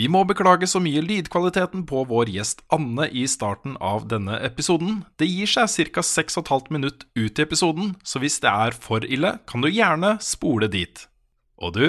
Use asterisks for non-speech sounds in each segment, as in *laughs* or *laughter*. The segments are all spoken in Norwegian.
Vi må beklage så mye lydkvaliteten på vår gjest Anne i starten av denne episoden. Det gir seg ca. 6,5 minutt ut i episoden, så hvis det er for ille, kan du gjerne spole dit. Og du?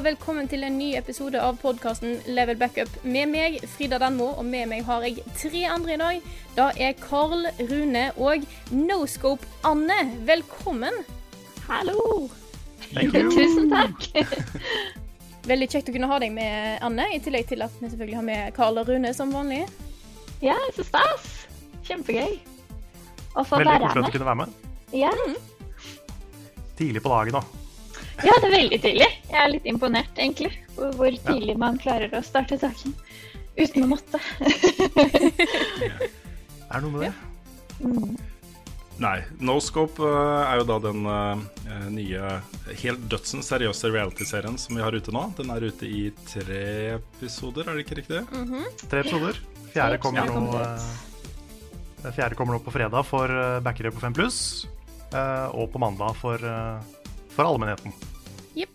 Og velkommen til en ny episode av podkasten Level Backup. Med meg, Frida Danmo, og med meg har jeg tre andre i dag. Da er Karl, Rune og Noscope Anne. Velkommen. Hallo! *laughs* Tusen takk. *laughs* Veldig kjekt å kunne ha deg med, Anne, i tillegg til at vi selvfølgelig har med Karl og Rune som vanlig. Ja, så stas. Kjempegøy å få Veldig være koselig at du kunne være med. Ja. Tidlig på dagen òg. Ja, det er veldig tidlig. Jeg er litt imponert, egentlig, over hvor tidlig man klarer å starte saken uten å måtte. Er det noe med det? Mm. Nei, Noscope uh, er jo da den uh, nye, helt dødsens seriøse reality-serien som vi har ute nå. Den er ute i tre episoder, er det ikke riktig? Tre episoder. Fjerde kommer, det nå, kommer eh, fjerde kommer nå på fredag for eh, backere på 5 pluss. Og på mandag for, eh, for allmennheten.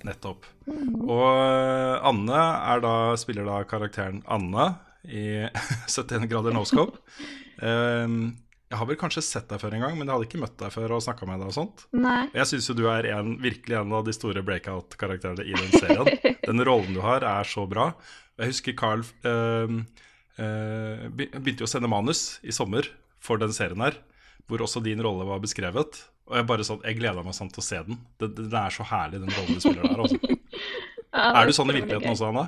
Nettopp. Og uh, Anne er da, spiller da karakteren Anne i *laughs* 71 grader noscope. Um, *laughs* jeg har vel kanskje sett deg før en gang, men jeg hadde ikke møtt deg før og snakka med deg. og sånt. Nei. Jeg syns jo du er en, virkelig en av de store breakout-karakterene i den serien. *laughs* Den rollen du har, er så bra. Jeg husker Carl um, uh, begynte jo å sende manus i sommer for den serien her, hvor også din rolle var beskrevet. Og jeg bare sånn, jeg gleda meg sånn til å se den. Det, det, det er så herlig, den rollen du spiller der. Altså. *laughs* Ja, Er du sånn i virkeligheten også, Anna?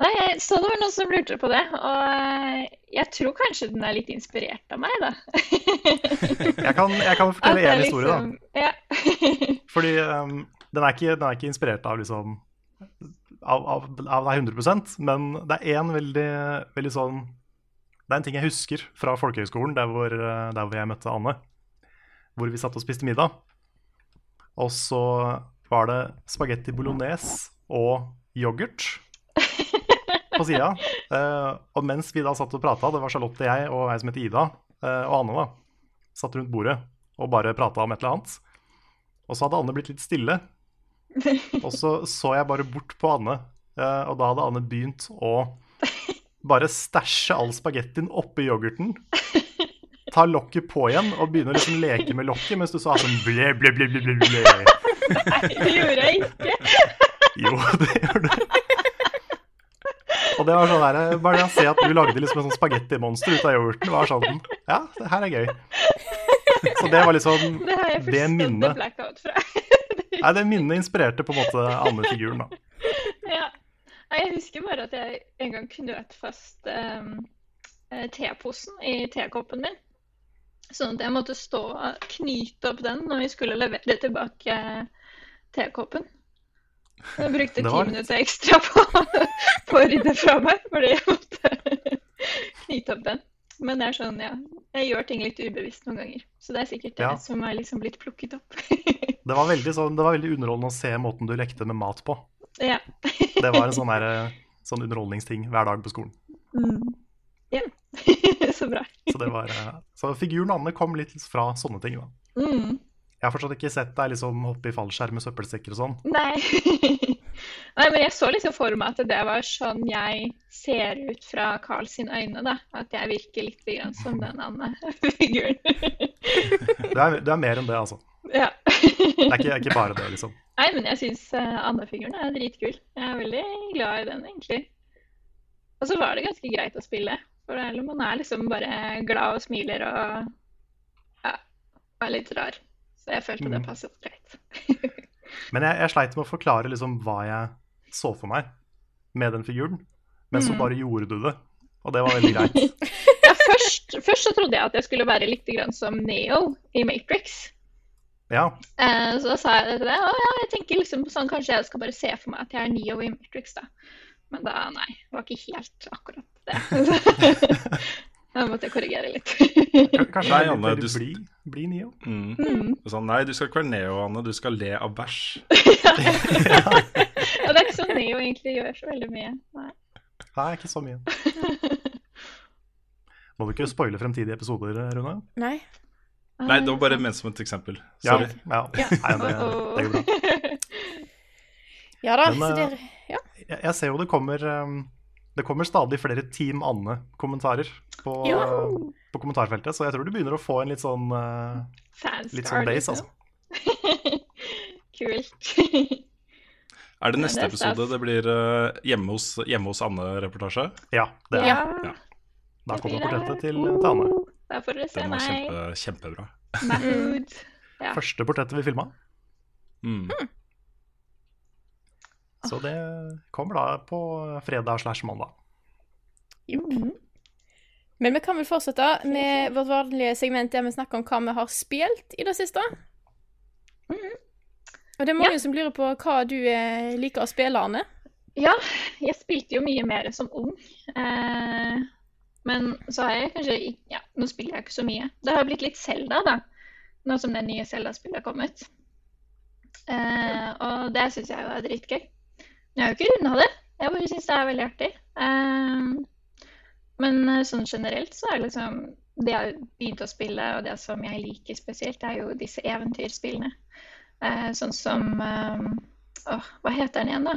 Nei, jeg så det var noen som lurte på det, og eh, jeg tror kanskje den er litt inspirert av meg, da. *laughs* *laughs* Jeg kan, jeg kan fortelle det én historie, da. liksom- Ja. Fordi um, den, er ikke, den er ikke inspirert av liksom av, av, av deg 100% men det er én veldig, veldig sånn Det er en ting jeg husker fra folkehøgskolen, der hvor, eh, der hvor jeg møtte Anne. Hvor vi satt og spiste middag. Og så var det spagetti bolognese og yoghurt på sida. *laughs* Eh, og mens vi da satt og prata, det var Charlotte, jeg og ei som heter Ida, eh, og Anne, da, satt rundt bordet og bare prata om et eller annet. Og så hadde Anne blitt litt stille. Og så så jeg bare bort på Anne, eh, og da hadde Anne begynt å bare stæsje all spagettien oppi yoghurten. Ta lokket på igjen og begynne å liksom leke med lokket mens du sa sånn ble, ble, ble, ble, ble. Nei, det gjorde jeg ikke. Jo, det gjør du. Og det var sånn der, Bare det å se at du lagde liksom en sånn spagettimonster ut av yoghurten, var sånn Ja, det her er gøy. Så det var liksom Det har jeg det minnet blackout fra. Nei, det minnet inspirerte på en måte Anne-figuren, da. Ja. Jeg husker bare at jeg en gang knøt fast um, teposen i tekoppen min. Sånn at jeg måtte stå og knyte opp den når vi skulle levere tilbake tekoppen. Jeg brukte ti minutter ekstra på, *laughs* på å rydde fra meg, fordi jeg måtte *laughs* knyte opp den. Men det er sånn, ja. Jeg gjør ting litt ubevisst noen ganger. Så det er sikkert det Ja. som er liksom blitt plukket opp. *laughs* Det var veldig, sånn, det var veldig underholdende å se måten du lekte med mat på. ja. Det var en sånn, der, sånn underholdningsting hver dag på skolen. Mm. Ja. *laughs* Så bra. Så, det var, eh, så figuren Anne kom litt fra sånne ting. da. Mm. Jeg har fortsatt ikke sett deg liksom hoppe i fallskjerm med søppelsekker og sånn. Nei. *laughs* Nei, men jeg så liksom for meg at det var sånn jeg ser ut fra Carl sine øyne, da. At jeg virker litt grann som den Anne-figuren. *laughs* Du er, du er mer enn det, altså. Ja. Det er ikke, ikke bare det, liksom. Nei, men jeg syns Anne-figuren er dritkul. Jeg er veldig glad i den, egentlig. Og så var det ganske greit å spille. For det er- man er liksom bare glad og smiler og ja, er litt rar. Så jeg følte det Mm. passet greit. *laughs* Men jeg, jeg sleit med å forklare liksom hva jeg så for meg med den figuren. Men så Mm. bare gjorde du det, og det var veldig greit. *laughs* Ja, først, først så trodde jeg at jeg skulle være litt som Neo i Matrix. Ja, Eh, så sa jeg det til deg. Å ja, jeg tenker liksom på sånn, kanskje jeg skal bare se for meg at jeg er Neo i Matrix, da. Men da, nei, det var ikke helt akkurat det. *laughs* da måtte jeg korrigere litt. kanskje Nei, det er Anne, du- blir bli, bli Neo. Mm. Mm. Sånn, nei, du skal ikke være Neo, Anne. Du skal le av bæsj. *laughs* Ja, det er ikke sånn *laughs* Neo egentlig gjør så veldig mye. Nei. Nei, ikke så mye. Må du ikke spoile fremtidige episoder, Rune? Nei. Nei, det var bare ment som et eksempel. Ja, ja. ja. Nei, det, det går bra. Ja da, Men, så eh, det Ja. Jeg, jeg ser jo det kommer um, Det kommer stadig flere Team Anne-kommentarer på, Ja. på kommentarfeltet, så jeg tror du begynner å få en litt sånn uh, Fanstar, Litt sånn base, liksom. altså. *laughs* Kult. Er det neste det er episode det blir eh, hjemme hos, hjemme hos Anne-reportasje? Ja, det er Ja. Da det kommer portrettet til, til Anne. Da får dere se meg. kjempe, kjempebra. Ja. *laughs* Første portrettet vi filma. Mm. Så det kommer da på fredag slash mandag. Men vi kan vel fortsette med vårt vanlige segment der vi snakker om hva vi har spilt i det siste. Og det er mange som lurer på hva du eh, liker å spille, Arne. Ja, jeg spilte jo mye mer som ung. Eh, men så har jeg kanskje Ja, nå spiller jeg ikke så mye. Det har blitt litt Selda, da. Nå som det nye Selda-spillet har kommet. Eh, og det syns jeg jo er dritgøy. Jeg har jo ikke runda det. Jeg bare syns det er veldig artig. Eh, men eh, sånn generelt så er det liksom Det jeg begynte å spille, og det som jeg liker spesielt, er jo disse eventyrspillene. Eh, sånn som eh, Åh, hva heter den igjen, da?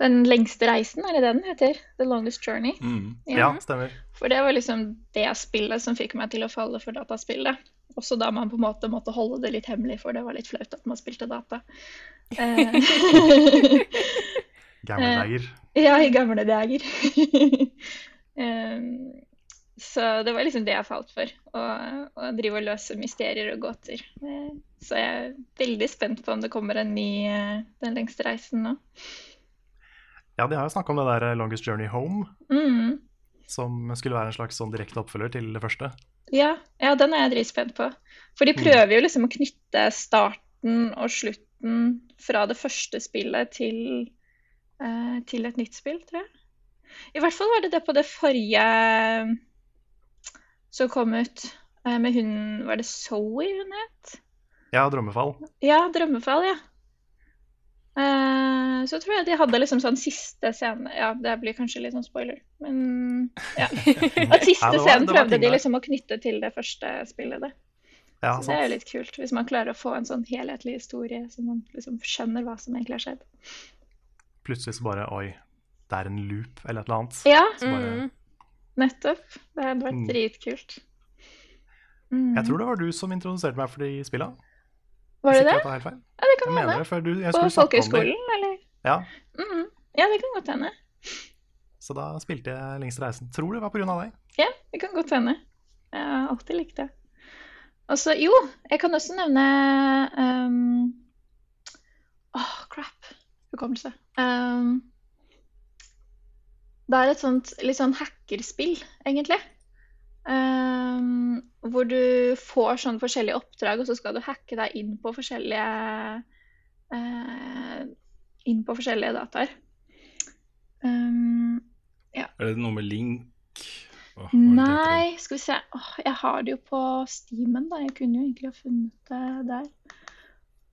Den lengste reisen, er det det den heter? The Longest Journey. Mm. Ja, stemmer. For det var liksom det spillet som fikk meg til å falle for dataspillet. Også da man på en måte måtte holde det litt hemmelig, for det var litt flaut at man spilte data. *laughs* *laughs* Gamle Eh, dager. *laughs* ja, i gamle dager. *laughs* um, så det var liksom det jeg falt for. Å, å drive og løse mysterier og gåter. Eh, Så jeg er veldig spent på om det kommer en ny eh, Den lengste reisen nå. Ja, de har jo snakka om det der Longest Journey Home, Mm. som skulle være en slags sånn direkte oppfølger til det første. Ja, ja, den er jeg dritspent på. For de prøver jo liksom å knytte starten og slutten fra det første spillet til, til et nytt spill, tror jeg. I hvert fall var det det på det forrige som kom ut eh, med hun Var det Zoe hun het? Ja, Drømmefall. Ja, Drømmefall, ja. Eh, så tror jeg de hadde liksom sånn siste scene Ja, det blir kanskje litt sånn spoiler, men ja. *laughs* At siste Ja, scenen prøvde de liksom å knytte til det første spillet. Det. Ja, så det er jo litt kult, hvis man klarer å få en sånn helhetlig historie, så man liksom skjønner hva som egentlig har skjedd. Plutselig så bare Oi, det er en loop eller et eller annet. Ja, bare, Mm. nettopp. Det hadde vært Mm. dritkult. Mm. Jeg tror det var du som introduserte meg for de spilla. Var det det? Ja, det kan hende. det, du, På folkehøgskolen, eller? Ja, Mm. Ja, det kan godt hende. så da spilte jeg Lengste reisen. Tror det var av deg. Ja, det kan godt hende. Jeg har alltid likt det. Og så, jo, jeg kan også nevne um... Åh, crap. Hukommelse. Um... Det er et sånt litt sånn hackerspill, egentlig. Um... Hvor du får sånn forskjellige oppdrag, og så skal du hacke deg inn på forskjellige uh, Inn på forskjellige dataer. Um... Er det noe med link? Åh? Nei, skal vi se. Åh, jeg har det jo på Steamen, da. Jeg kunne jo egentlig ha funnet det der.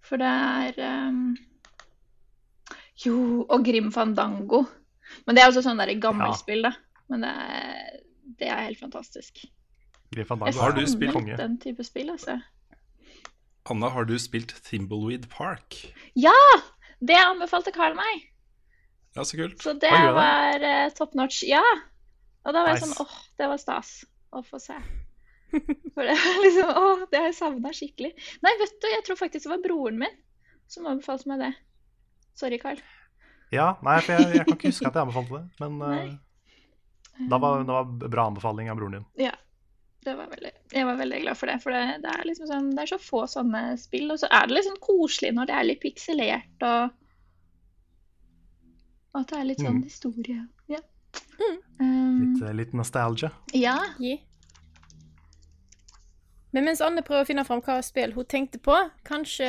For det er ehm, Jo, og Grim Fandango. Men det er også sånn der gammelspill, da. Men det er, det er helt fantastisk. Grim Fandango. Jeg Har du spilt konge. den type spill, altså. Anna, har du spilt Thimbleweed Park? Ja! Det anbefalte Carl meg. Ja, så kult. Så det var uh, top notch. Ja! Og da var jeg sånn åh, det var stas å få se. For det var liksom Åh, det har jeg savna skikkelig. Nei, vet du, jeg tror faktisk det var broren min som anbefalte meg det. Sorry, Carl. Ja, nei, for jeg, jeg kan ikke huske at jeg anbefalte det. Men *laughs* eh, da var, det var bra anbefaling av broren din. Ja. Det var veldig Jeg var veldig glad for det, for det, det, er liksom sånn, det er så få sånne spill. Og så er det litt sånn koselig når det er litt pikselert, og, og at det er litt sånn Mm. historie. Ja. Mm. Um, Litt, litt nostalgia. ja. Yeah. Men mens Anne prøver å finne fram hva spill hun tenkte på, kanskje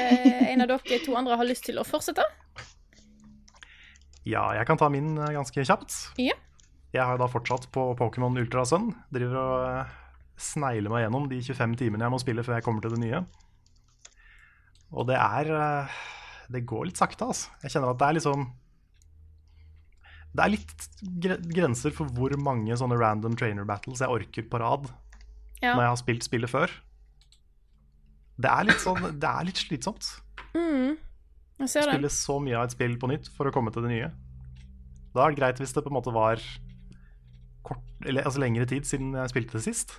en av dere to andre har lyst til å fortsette? Ja, jeg kan ta min eh, ganske kjapt. Ja. Jeg har da fortsatt på Pokémon Ultra Sun. Driver og eh, snegler meg gjennom de 25 timene jeg må spille før jeg kommer til det nye. Og det er eh, Det går litt sakte, altså. Jeg kjenner at det er liksom Det er litt grenser for hvor mange sånne random trainer battles jeg orker på rad Ja. når jeg har spilt spillet før. Det er litt sånn Det er litt slitsomt. Mm. Spille så mye av et spill på nytt for å komme til det nye. Da er det greit hvis det på en måte var kort, eller, altså lengre tid siden jeg spilte det sist.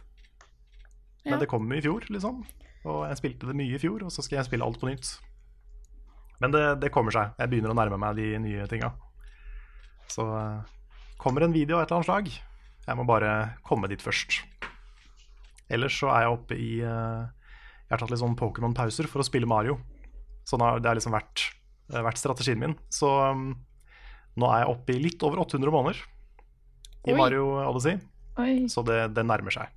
Men Ja. det kom i fjor, liksom. Og jeg spilte det mye i fjor, og så skal jeg spille alt på nytt. Men det, det kommer seg. Jeg begynner å nærme meg de nye tinga. Så eh, kommer en video av et eller annet slag. Jeg må bare komme dit først. Ellers så er jeg oppe i eh, Jeg har tatt litt sånn Pokémon-pauser for å spille Mario. Sånn har det har liksom vært, eh, vært strategien min. Så um, nå er jeg oppe i litt over 800 måneder i Oi. Mario Odyssey. Oi. Så det, det nærmer seg.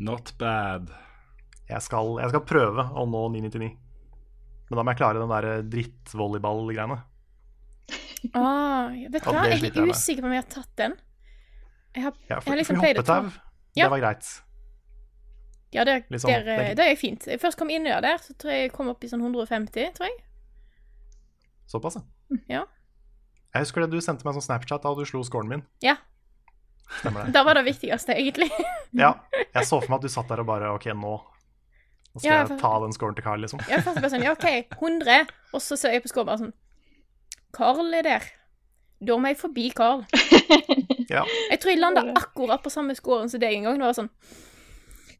Not bad. Jeg skal, jeg skal prøve å nå 999. Men da må jeg klare den der drittvolleyball-greiene. Ah, vet du hva? Jeg er usikker på om jeg har tatt den. Jeg har, Ja, jeg har liksom for pleid å ta hoppetau, Ja. det var greit. Ja, det, Liksom, der, det- det er fint. Jeg først kom inn i det der, så tror jeg jeg kom opp i sånn 150, tror jeg. Såpass, ja. Ja. Jeg husker det du sendte meg en sånn Snapchat da du slo scoren min. Ja. Stemmer det. Da var det viktigste, egentlig. Ja, jeg så for meg at du satt der og bare OK, nå Nå skal Ja, jeg for- ta den scoren til Carl, liksom. Jeg først bare sånn, ja, OK, 100. Og så ser jeg på scoren bare sånn Carl er der. Da må jeg forbi Carl. Ja, Jeg tror jeg landa akkurat på samme scoren som deg en gang. Det var sånn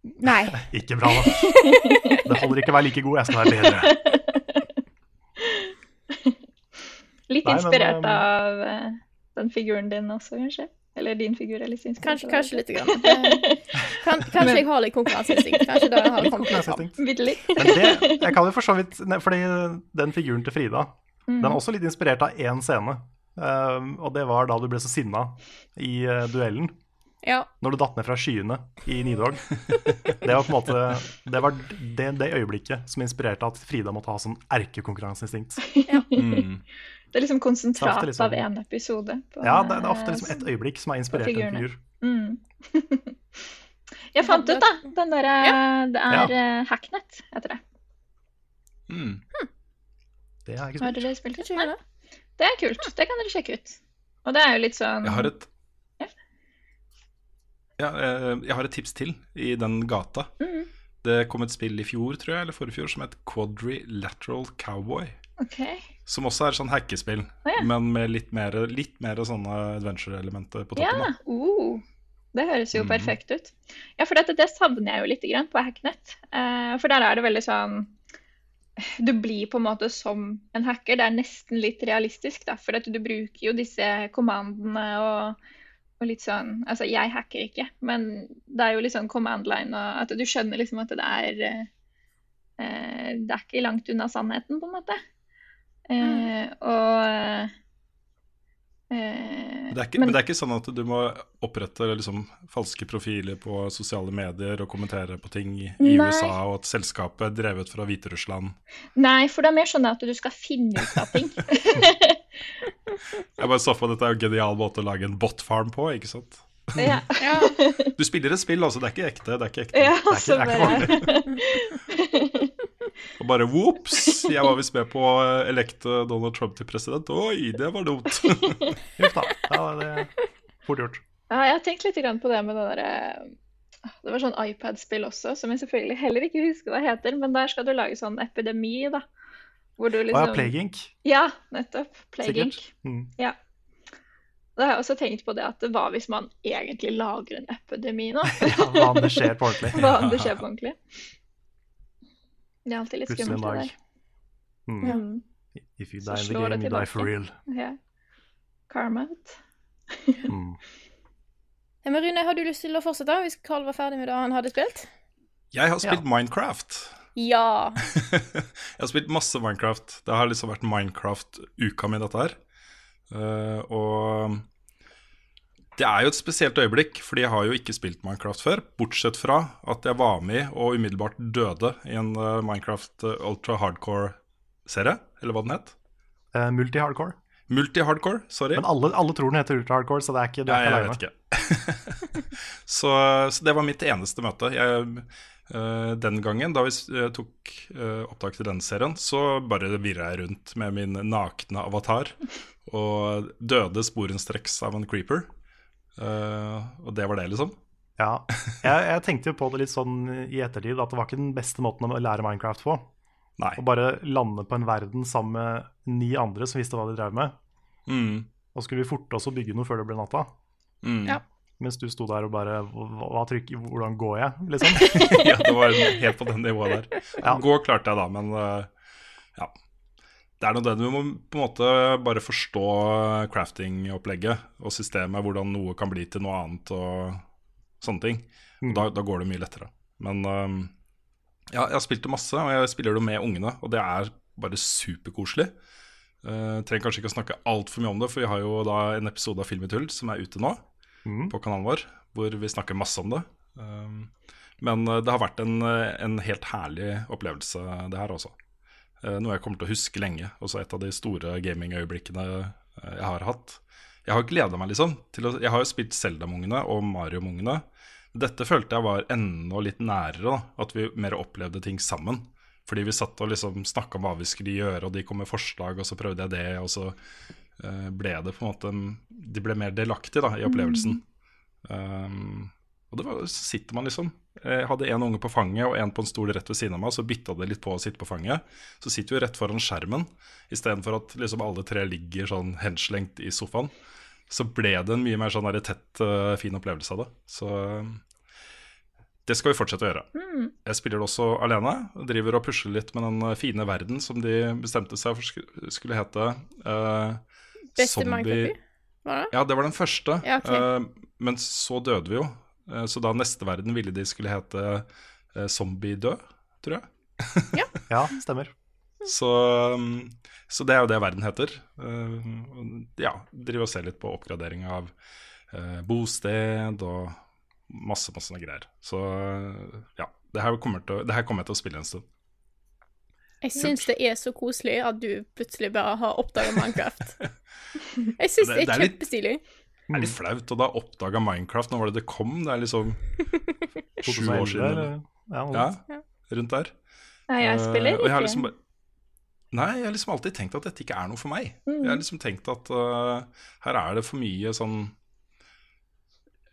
Nei. *laughs* ikke bra, da. Det holder ikke å være like god, jeg skal være bedre. *laughs* Litt Nei, inspirert men, av eh, den figuren din også, kanskje? Eller din figur er litt inspirert Kanskje, kanskje litt. Grann. *laughs* Kan, kanskje jeg har litt konkurranseinstinkt. Kanskje det har kommet litt fram. konkurranseinstinkt. Bitte litt. Men det, jeg kan jo for så vidt Fordi den figuren til Frida Mm. Den er også litt inspirert av én scene. Um, og det var da du ble så sinna i eh, duellen. Ja. Når du datt ned fra skyene i Nidhogg. *laughs* Det var på en måte Det var det, det øyeblikket som inspirerte at Frida måtte ha sånn erkekonkurranseinstinkt. *laughs* Mm. Det er liksom konsentrat liksom- av én episode. på- Ja, det, det er ofte liksom et øyeblikk som har inspirert en figur. Mm. *laughs* Jeg fant ut, da. Den derre Det er ja. Hacknet, heter det. Mm. Det har jeg ikke Har spilt. dere spilt det? Det? Det er kult. Det kan dere sjekke ut. Og det er jo litt sånn Jeg har et Ja. eh, jeg har et tips til i den gata. Mm. Det kom et spill i fjor, tror jeg, eller forrige fjor, som het Quadrilateral Cowboy. OK. Som også er sånn hackespill, oh, ja. men med litt mer, litt mer sånne adventure-elementer på toppen. Ja, Uh, det høres jo mm. perfekt ut. Ja, for dette, det savner jeg jo litt grann på Hacknet. Uh, for der er det veldig sånn Du blir på en måte som en hacker. Det er nesten litt realistisk, da. For at du bruker jo disse kommandene og, og litt sånn Altså, jeg hacker ikke, men det er jo litt sånn command line, og at du skjønner liksom at det er eh, Det er ikke langt unna sannheten, på en måte. Eh, og eh, Det ikke, men, det er ikke sånn at du må opprette liksom, falske profiler på sosiale medier og kommentere på ting i, i Nei. USA, og at selskapet er drevet fra Hviterussland. Nei, for det er mer sånn at du skal finne ut av ting. *laughs* Jeg bare så for meg dette er en genial måte å lage en botfarm på, ikke sant? ja, Ja. Du spiller et spill, altså. Det er ikke ekte. Det er ikke ekte. ja Det er ikke- det er bare Og bare whoops! Jeg var visst med på å elekte Donald Trump til president. Oi, det var dumt. *laughs* Huff da. Ja, det er fort gjort. Ja, jeg har tenkt litt grann på det med det derre Det var sånn iPad-spill også, som jeg selvfølgelig heller ikke husker hva heter, men der skal du lage sånn epidemi, da. Hvor du Å liksom ja, Playgink. Ja, nettopp. Playgink. Mm. Ja. Da har jeg også tenkt på det at hva hvis man egentlig lager en epidemi nå? *laughs* Ja, hva om det skjer på ordentlig? *laughs* Hva om det skjer på ordentlig? Det er alltid litt Plutselig en skummelt, dag. det Mm. der. Mm. If you Så die in the game, you die for real. Yeah. Karma. vet Mm. *laughs* Ja, Men Rune, har du lyst til å fortsette hvis Carl var ferdig med det han hadde spilt? Jeg har spilt Minecraft. Ja. *laughs* jeg har spilt masse Minecraft. Det har liksom vært Minecraft-uka mi, dette her. Uh, og det er jo et spesielt øyeblikk, fordi jeg har jo ikke spilt Minecraft før. Bortsett fra at jeg var med og umiddelbart døde i en uh, Minecraft uh, Ultra Hardcore-serie, eller hva den het. Multi-hardcore. Multi-hardcore, sorry. Men alle, alle, tror den heter Ultra Hardcore, så det er ikke du er Nei, jeg vet ikke. *laughs* så, så, det var mitt eneste møte. Jeg Uh, den gangen, da vi uh, tok uh, opptak til denne serien, så bare virra jeg rundt med min nakne avatar og døde sporenstreks av en creeper. og det var det, liksom. Ja. Jeg, jeg, tenkte jo på det litt sånn i ettertid, at det var ikke den beste måten å lære Minecraft på. Nei. Å bare lande på en verden sammen med ni andre som visste hva de drev med. Mm. Og skulle vi forte oss å bygge noe før det ble natta. Mm. Ja. Mens du sto der og bare hva trykker, Hvordan går jeg? Liksom. *laughs* ja, det var helt på den nivået der. Ja. Gå klarte jeg da, men uh, ja. Det er noe det du må på en måte bare forstå crafting-opplegget og systemet, hvordan noe kan bli til noe annet og sånne ting. Mm. Da, da, går det mye lettere. Men um, ja, jeg har spilt det masse, og jeg spiller det med ungene, og det er bare superkoselig. Uh, trenger kanskje ikke å snakke altfor mye om det, for vi har jo da en episode av Film i tull som er ute nå mm. på kanalen vår, hvor vi snakker masse om det. Um, men uh, det har vært en, uh, en, helt herlig opplevelse, det her også. Uh, noe jeg kommer til å huske lenge. Også et av de store gamingøyeblikkene jeg har hatt. Jeg har gleda meg, liksom. Å, jeg har jo spilt Zelda-mungene og Mario-mungene. Dette følte jeg var enda litt nærere, da, at vi mer opplevde ting sammen. Fordi vi satt og liksom snakka om hva vi skulle gjøre, og de kom med forslag, og så prøvde jeg det, og så Eh, ble det på en måte De ble mer delaktige da, i opplevelsen. Um, og det var, så sitter man liksom Jeg hadde en unge på fanget og en på en stol rett ved siden av meg, så bytta det litt på å sitte på fanget. Så sitter vi rett foran skjermen istedenfor at liksom alle tre ligger sånn henslengt i sofaen. Så ble det en mye mer sånn tett, uh, fin opplevelse av det. Så det skal vi fortsette å gjøre. Mm. Jeg spiller det også alene. Driver og pusler litt med den fine verden som de bestemte seg for skulle hete. Uh, Beste Minecraft? Var det? Ja, det var den første. Ja, okay. uh, men så døde vi jo. Uh, så da neste verden ville de skulle hete uh, Zombie død, tror jeg. *laughs* ja. ja, stemmer. Så, um, så, det er jo det verden heter. ja, driver og ser litt på oppgradering av bosted og masse, masse greier. Så ja, det her kommer, til, det her kommer jeg til å spille en stund. Jeg syns det er så koselig at du plutselig bare har oppdaga Minecraft. *laughs* Jeg syns det, det, er kjempestilig. Det er litt flaut å da oppdaga Minecraft. Når var det det kom? Det er liksom *laughs* sju år siden. Ja, rundt der. Nei, jeg spiller ikke. Uh, jeg liksom, nei, jeg har liksom alltid tenkt at dette ikke er noe for meg. Mm. Jeg har liksom tenkt at uh, her er det for mye sånn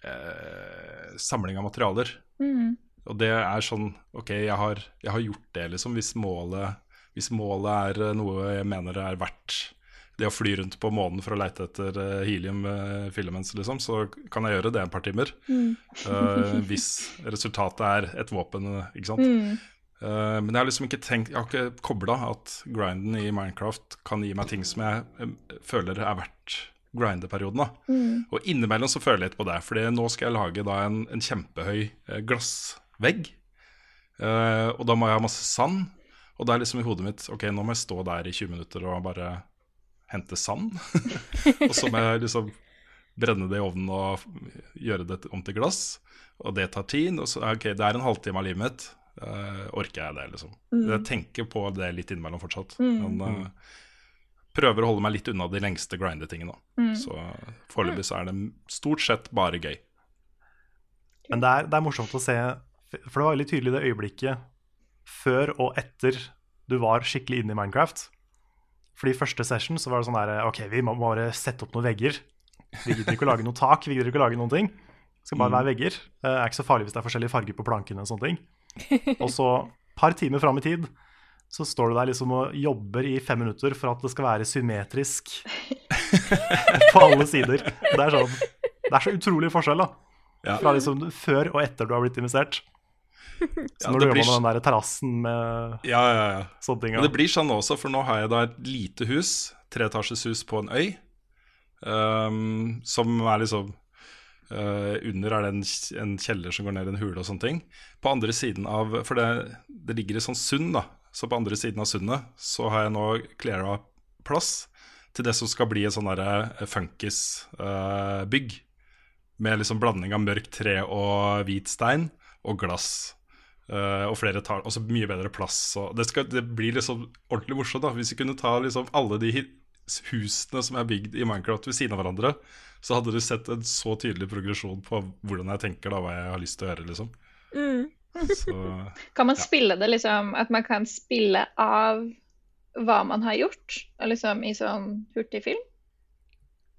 uh, samling av materialer. Mm. Og det er sånn Ok, jeg har, jeg har gjort det, liksom. Hvis målet, hvis målet er noe jeg mener er verdt det å fly rundt på månen for å leite etter uh, helium-filaments, uh, liksom, så kan jeg gjøre det en par timer. Mm. uh, hvis resultatet er et våpen, ikke sant. Mm. Uh, men jeg har liksom ikke tenkt Jeg har ikke kobla at grinden i Minecraft kan gi meg ting som jeg føler er verdt grindeperioden. Mm. Og innimellom så føler jeg litt på det, fordi nå skal jeg lage da en, en kjempehøy uh, og da må jeg ha masse sand. Og det er liksom i hodet mitt Ok, nå må jeg stå der i 20 minutter og bare hente sand. *laughs* og så må jeg liksom brenne det i ovnen og gjøre det om til glass. Og det tar tid. Og så, ok, det er en halvtime av livet mitt. Uh, orker jeg det, liksom? Mm. Jeg tenker på det litt innimellom fortsatt. Mm. Men uh, prøver å holde meg litt unna de lengste grinde-tingene. Mm. Så foreløpig så er det stort sett bare gøy. Men det er, det er morsomt å se, for det var veldig tydelig det øyeblikket før og etter du var skikkelig inne i Minecraft. Fordi første session så var det sånn der OK, vi må bare sette opp noen vegger. Vi gidder ikke å lage noe tak, vi gidder ikke å lage noen ting. Det skal bare være vegger. Det er ikke så farlig hvis det er forskjellige farger på plankene og sånne ting. Og så, par timer fram i tid, så står du der liksom og jobber i fem minutter for at det skal være symmetrisk *laughs* på alle sider. Det er sånn Det er så utrolig forskjell, da. Fra liksom før og etter du har blitt investert. Så når ja, du jobber med den der terrassen med ja, ja, ja. sånne ting Og det blir sånn også, for nå har jeg da et lite hus, treetasjes på en øy, um, som er liksom Uh, under er det en, en kjeller som går ned i en hule og sånne ting. På andre siden av For det, det ligger i sånn sund, da. Så på andre siden av sundet så har jeg nå cleara plass til det som skal bli et sånn derre funkis-bygg. med liksom blanding av mørkt tre og hvit stein og glass. Eh, og flere tar også mye bedre plass. Det, skal, det blir liksom ordentlig morsomt da hvis vi kunne ta liksom alle de husene som er bygd i Minecraft ved siden av hverandre. Så hadde du sett en så tydelig progresjon på hvordan jeg tenker, da, hva jeg har lyst til å gjøre. liksom Mm. Så *laughs* Kan man Ja. spille det liksom At man kan spille av hva man har gjort, liksom i sånn hurtigfilm?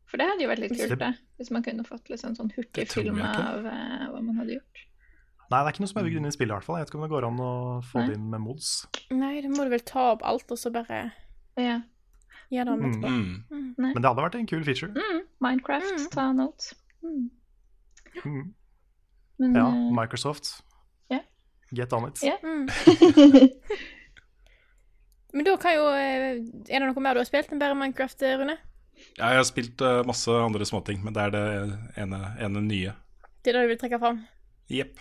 For det hadde jo vært litt kult, Det- det. Hvis man kunne fått liksom sånn hurtigfilm av uh, hva man hadde gjort. Nei, det er ikke noe som er bygd inn i spillet, i hvert fall. Jeg vet ikke om det går an å få Nei. det inn med mods. Nei, da må du vel ta opp alt, og så bare Ja. gjøre det om Mm. etterpå. mm. Mm. Men det hadde vært en kul feature. Mm, Minecraft, ta note. Mm. Mm. Men Ja, eh, Microsoft. Yeah. Get on it. Yeah. Mm. *laughs* Men da kan jo eh, Er det noe mer du har spilt enn bare Minecraft, Rune? Ja, jeg har spilt uh, masse andre småting, men det er det ene, ene nye. Det er det du vil trekke fram? Jepp.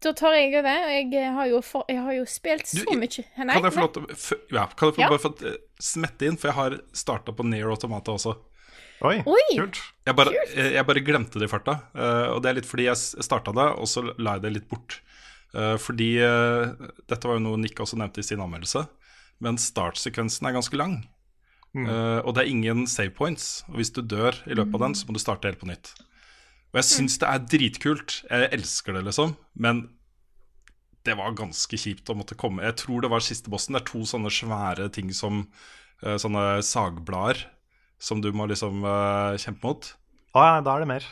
Da tar jeg over. og Jeg har jo, for, jeg har jo spilt så Du, mye Nei, Kan jeg få lov til å ja, kan jeg få Ja. bare få eh, smette inn, for jeg har starta på Near Automata også. Oi, Oi! kult. Jeg bare, eh, jeg bare glemte det i farta, eh, og det er litt fordi jeg starta det, og så la jeg det litt bort. Eh, fordi eh, dette var jo noe Nick også nevnte i sin anmeldelse, men startsekvensen er ganske lang. Mm. Eh, og det er ingen save points, og hvis du dør i løpet av den, så må du starte helt på nytt. Og jeg syns det er dritkult, jeg elsker det, liksom, men det var ganske kjipt å måtte komme Jeg tror det var siste bossen. Det er to sånne svære ting som eh, Sånne sagblader som du må liksom eh, kjempe mot. Å ja, da er det mer.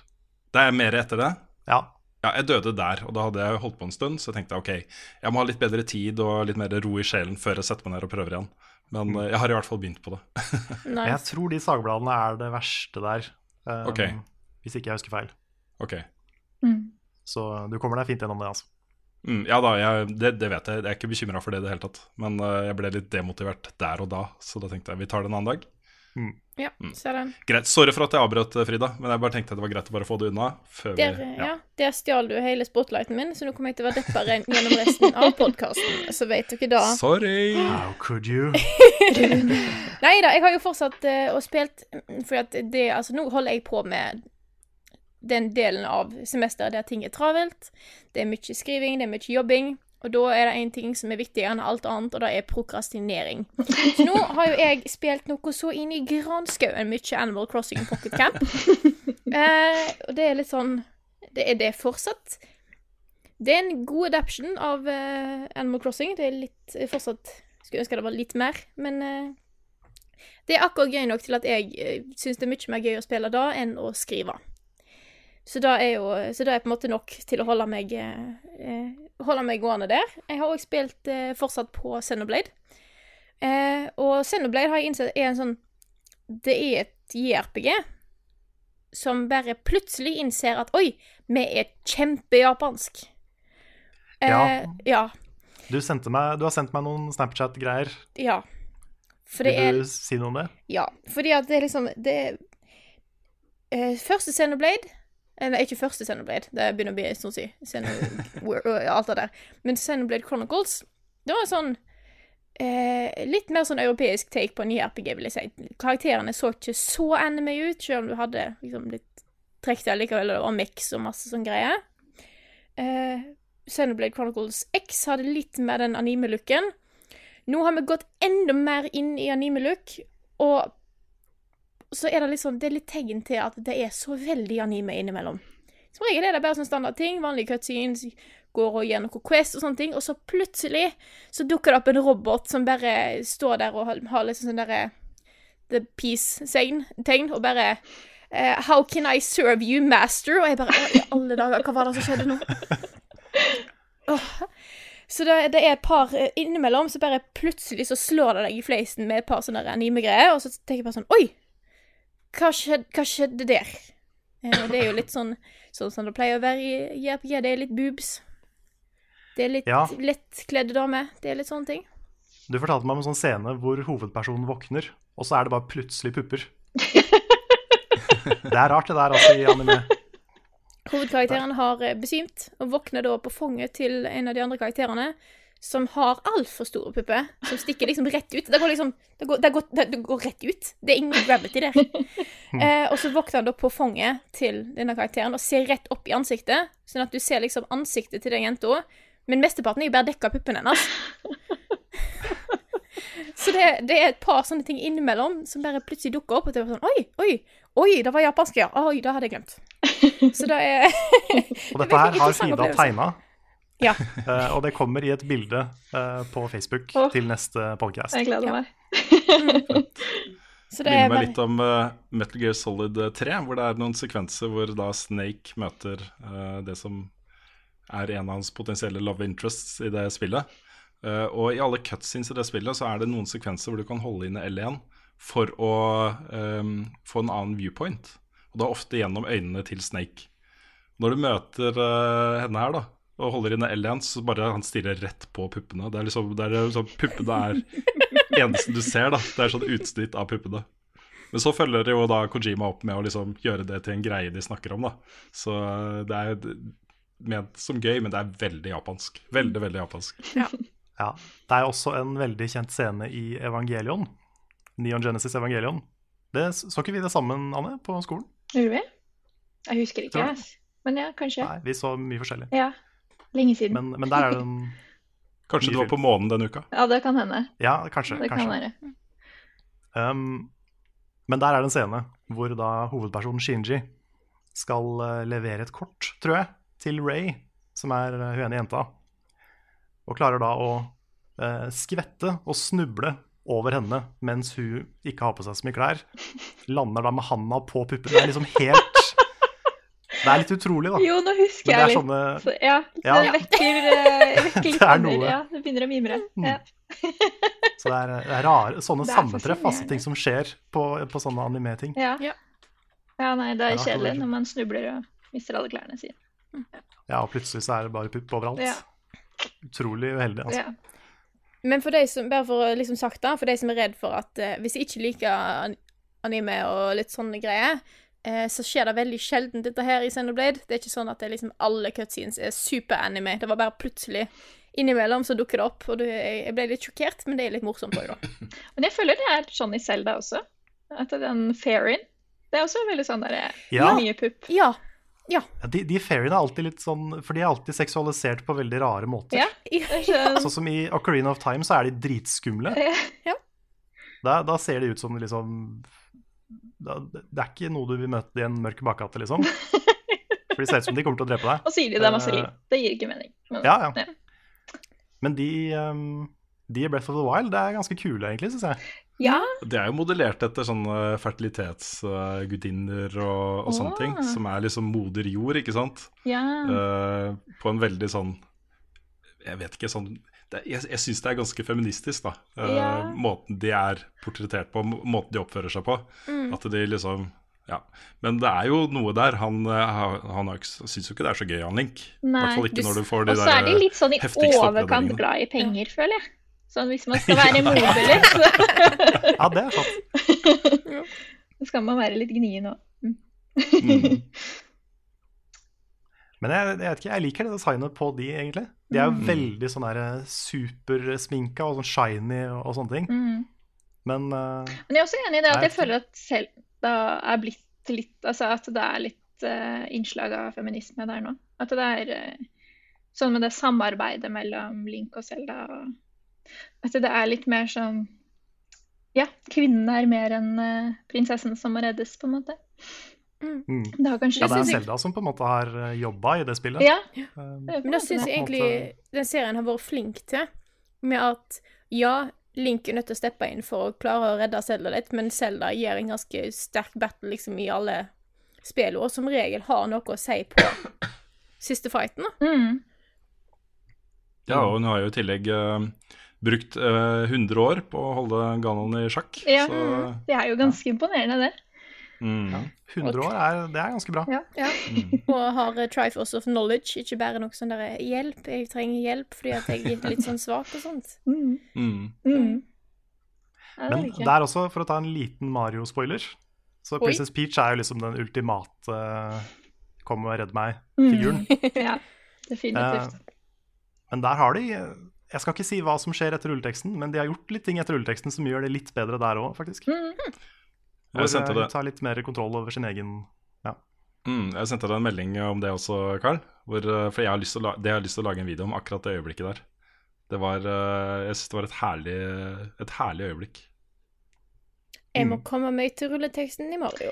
Det er mer etter det. Ja. Ja, jeg døde der, og da hadde jeg holdt på en stund, så jeg tenkte ok, jeg må ha litt bedre tid og litt mer ro i sjelen før jeg setter meg ned og prøver igjen. Men eh, jeg har i hvert fall begynt på det. *laughs* Jeg tror de sagbladene er det verste der. um, okay. Hvis ikke jeg husker feil. Ok. mm. Så du kommer deg fint gjennom det, altså. Mm, ja da, jeg, det, det vet jeg. Jeg er ikke bekymra for det i det hele tatt. Men uh, jeg ble litt demotivert der og da, så da tenkte jeg vi tar det en annen dag. Ja, ser den. Greit. Sorry for at jeg avbrøt, eh, Frida, men jeg bare tenkte det var greit å bare få det unna. Før vi, ja. ja, der stjal du hele spotlighten min, så nå kommer jeg til å være deppa gjennom resten av podkasten. Så vet dere da. Sorry! How could you? *laughs* Nei da, jeg har jo fortsatt uh, og spilt For at det, altså, nå holder jeg på med den delen av semesteret der ting er travelt. Det er mye skriving, det er mye jobbing. Og da er det én ting som er viktigere enn alt annet, og det er prokrastinering. Så nå har jo jeg spilt noe så inn i granskauen mye Animal Crossing Pocket Camp. *laughs* Eh, og det er litt sånn Det er det fortsatt. Det er en god adaption av eh, Animal Crossing. Det er litt jeg fortsatt Skulle ønske det var litt mer, men eh, det er akkurat gøy nok til at jeg uh, syns det er mye mer gøy å spille da enn å skrive. Så det er jo så det er på en måte nok til å holde meg, eh, holde meg gående der. Jeg har òg spilt eh, fortsatt på Xenoblade. Eh, og Xenoblade har jeg innsett er en sånn Det er et JRPG som bare plutselig innser at Oi, vi er kjempejapansk. Eh, Ja. ja. Du, sendte meg, du har sendt meg noen Snapchat-greier. Ja. For det er Vil du si noe om det? Ja, fordi at det er liksom Det er eh, Første Xenoblade Nei, ikke første Xenoblade. Det begynner å bli en stund siden. Alt det der. Men Xenoblade Chronicles, det var sånn eh, Litt mer sånn europeisk take på en ny RPG, vil jeg si. Karakterene så ikke så anime ut, selv om du hadde liksom litt trekk der likevel, og mix og masse sånn greier. Eh, Xenoblade Chronicles X hadde litt mer den anime-looken. Nå har vi gått enda mer inn i anime-look, og så er det litt sånn, det er litt tegn til at det er så veldig anime innimellom. Som regel er det bare sånn standard ting, vanlige cutscenes, går og gjør noe Quest og sånne ting, og så plutselig så dukker det opp en robot som bare står der og har, liksom sånn derre The Peace-tegn, tegn, og bare uh, How can I serve you, master? Og jeg bare I alle dager, hva var det som skjedde nå? *laughs* Oh. Så det, det er et par eh, innimellom, så bare plutselig så slår det deg i fleisen med et par sånne anime-greier, og så tenker jeg bare sånn Oi! Hva skjedde, hva skjedde der? Eh, det er jo litt sånn sånn som det pleier å være i JRPG. Det er litt boobs. Det er litt Ja. lettkledde damer. Det er litt sånne ting. Du fortalte meg om en sånn scene hvor hovedpersonen våkner, og så er det bare plutselig pupper. *laughs* det er rart, det der, altså, i anime. Hovedkarakteren har eh, besvimt og våkner da på fanget til en av de andre karakterene, som har altfor store pupper, som stikker liksom rett ut. Det går liksom Det går, det går, det går rett ut. Det er ingen gravity der. *laughs* Eh, og så våkner han da på fanget til denne karakteren og ser rett opp i ansiktet, sånn at du ser liksom ansiktet til den jenta, men mesteparten er jo bare dekka av puppene hennes. *laughs* Så det, det er et par sånne ting innimellom som bare plutselig dukker opp. Og det var sånn Oi, oi, oi, det var japansk, ja. Oi, det hadde jeg glemt. *laughs* Så det er Og dette her har Frida tegna, Ja. uh, *laughs* og det kommer i et bilde uh, på Facebook oh, til neste podcast. Jeg gleder meg. *laughs* Så det er minner meg bare litt om uh, Metal Gear Solid 3, hvor det er noen sekvenser hvor da Snake møter det som er en av hans potensielle love interests i det spillet. Eh, og i alle cutscenes i det spillet så er det noen sekvenser hvor du kan holde inne L1 for å um, få en annen viewpoint. Og da ofte gjennom øynene til Snake. Når du møter henne her, da, og holder inne L1, så bare han stirrer rett på puppene. Det er liksom, det er liksom Puppene er *laughs* eneste du ser, da. Det er sånn utsnitt av puppene. Men så følger jo da Kojima opp med å liksom gjøre det til en greie de snakker om, da. Så eh, det er ment som gøy, men det er veldig japansk. Veldig, veldig japansk. Ja. Det er også en veldig kjent scene i Evangelion. Neon Genesis Evangelion. Det Så ikke vi det sammen, Anne, på skolen? Gjorde vi? Jeg husker ikke, jeg. Men ja, kanskje. Nei, vi så mye forskjellig. Ja. Lenge siden. Men, men der er det en *laughs* Kanskje du var på månen denne uka? Ja, det kan hende. Ja, kanskje. Det kan kanskje. være. Um, men der er det en scene hvor da hovedpersonen Shinji skal eh, levere et kort, tror jeg, til Ray, som er uh, hun ene jenta. Og klarer da å uh, skvette og snuble over henne mens hun ikke har på seg så mye klær. Lander da med handa på puppen. Det er liksom helt Det er litt utrolig, da. Jo, nå husker jeg litt. sånne Så, ja, Ja. det vekker, eh, vekker litt *laughs* Det er noe. Mm. Ja, det begynner å mimre. Ja. Så det er, det er rare sånne Det er sammentreff, altså ting som skjer på, på sånne anime-ting. Ja. Ja. ja, nei, det er Ja, kjedelig når man snubler og mister alle klærne sine. Ja, og plutselig så er det bare pupp overalt. Ja. Utrolig uheldig, altså. Ja. Men for de som, bare for liksom sagt da, for de som er redd for at eh, hvis de ikke liker anime og litt sånne greier, eh, så skjer det veldig sjelden dette her i Xenoblade. Det er ikke sånn at det liksom alle cutscenes er super-anime. Det var bare plutselig innimellom så dukker det opp, og det, jeg ble litt sjokkert, men det er litt morsomt òg, da. *laughs* Men jeg føler det er sånn i Zelda også. At den fairy'n Det er også veldig sånn der Ja. Mye pupp. Ja. Ja, de, de fairyene er alltid litt sånn For de er alltid seksualisert på veldig rare måter. Ja. Sånn, som i Ocarina of Time så er de dritskumle. *laughs* Ja. Da, da ser de ut som liksom Det er ikke noe du vil møte i en mørk bakgate, liksom. *laughs* For de ser ut som de kommer til å drepe deg. og sier de det er masse Eh, liv. Det gir ikke mening. Men, Ja, ja. Men de, um, de i Breath of the Wild det er ganske kule, egentlig, syns jeg. Ja. Det er jo modellert etter sånne fertilitetsgudinner og, og sånne Åh. ting. Som er liksom moder jord, ikke sant. ja. Uh, på en veldig sånn Jeg vet ikke sånn det, Jeg, jeg syns det er ganske feministisk, da. Ja. Uh, Måten de er portrettert på, måten de oppfører seg på. Mm. At de liksom Ja. Men det er jo noe der. Han, eh, han syns jo ikke det er så gøy, han Link. Nei. hvert fall ikke Du- når du får de Og så er de litt sånn i overkant glad i penger, føler jeg. Sånn hvis man *laughs* skal være moderlig, så Ja, det er sant. *laughs* skal man være litt gnien òg. Mm. *laughs* Men jeg, jeg vet ikke, jeg liker det designet på de, egentlig. De er jo Mm. veldig sånn der supersminka og sånn shiny og, sånne ting. Mm. Men uh, Men jeg er også enig i det at jeg føler at Selda er blitt litt Altså at det er litt uh, innslag av feminisme der nå. At det er uh, sånn med det samarbeidet mellom Link og Selda. At det er litt mer sånn Ja, kvinnen er mer enn eh, prinsessen som må reddes, på en måte. Mm. Det kanskje ja, det er Selda som på en måte har jobba i det spillet. Ja, Um, det Men da syns jeg egentlig den serien har vært flink til, med at ja, Link er nødt til å steppe inn for å klare å redde Zelda litt, men Zelda gir en ganske sterk battle liksom i alle spillene, og som regel har noe å si på *coughs* siste fighten. Mm. Ja, og hun har jo i tillegg uh, brukt uh, 100 år på å holde Ganon i sjakk. Ja. Så Det er jo ganske imponerende, det. Mm. 100 år er, det er ganske bra. Ja. Ja. Mm. Og har eh, Triforce of Knowledge, ikke bare noe sånn der hjelp, jeg trenger hjelp fordi at jeg er litt sånn svak og sånt. Mm. Mm. Mm. Men det er også, for å ta en liten Mario-spoiler Så Oi. Princess Peach er jo liksom den ultimate eh, kom og redd meg'-figuren. Mm. *laughs* ja, definitivt. Eh, men der har de Jeg skal ikke si hva som skjer etter rulleteksten, men de har gjort litt ting etter rulleteksten som gjør det litt bedre der òg, faktisk. Mm. Hvor hun det. tar litt mer kontroll over sin egen Ja. Mm, jeg sendte deg en melding om det også, Carl. Hvor, eh, for jeg har lyst til å la, det har lyst til å lage en video om akkurat det øyeblikket der. Det var, eh, jeg synes det var et herlig, et herlig øyeblikk. Jeg må Mm. komme meg til rulleteksten i Mario.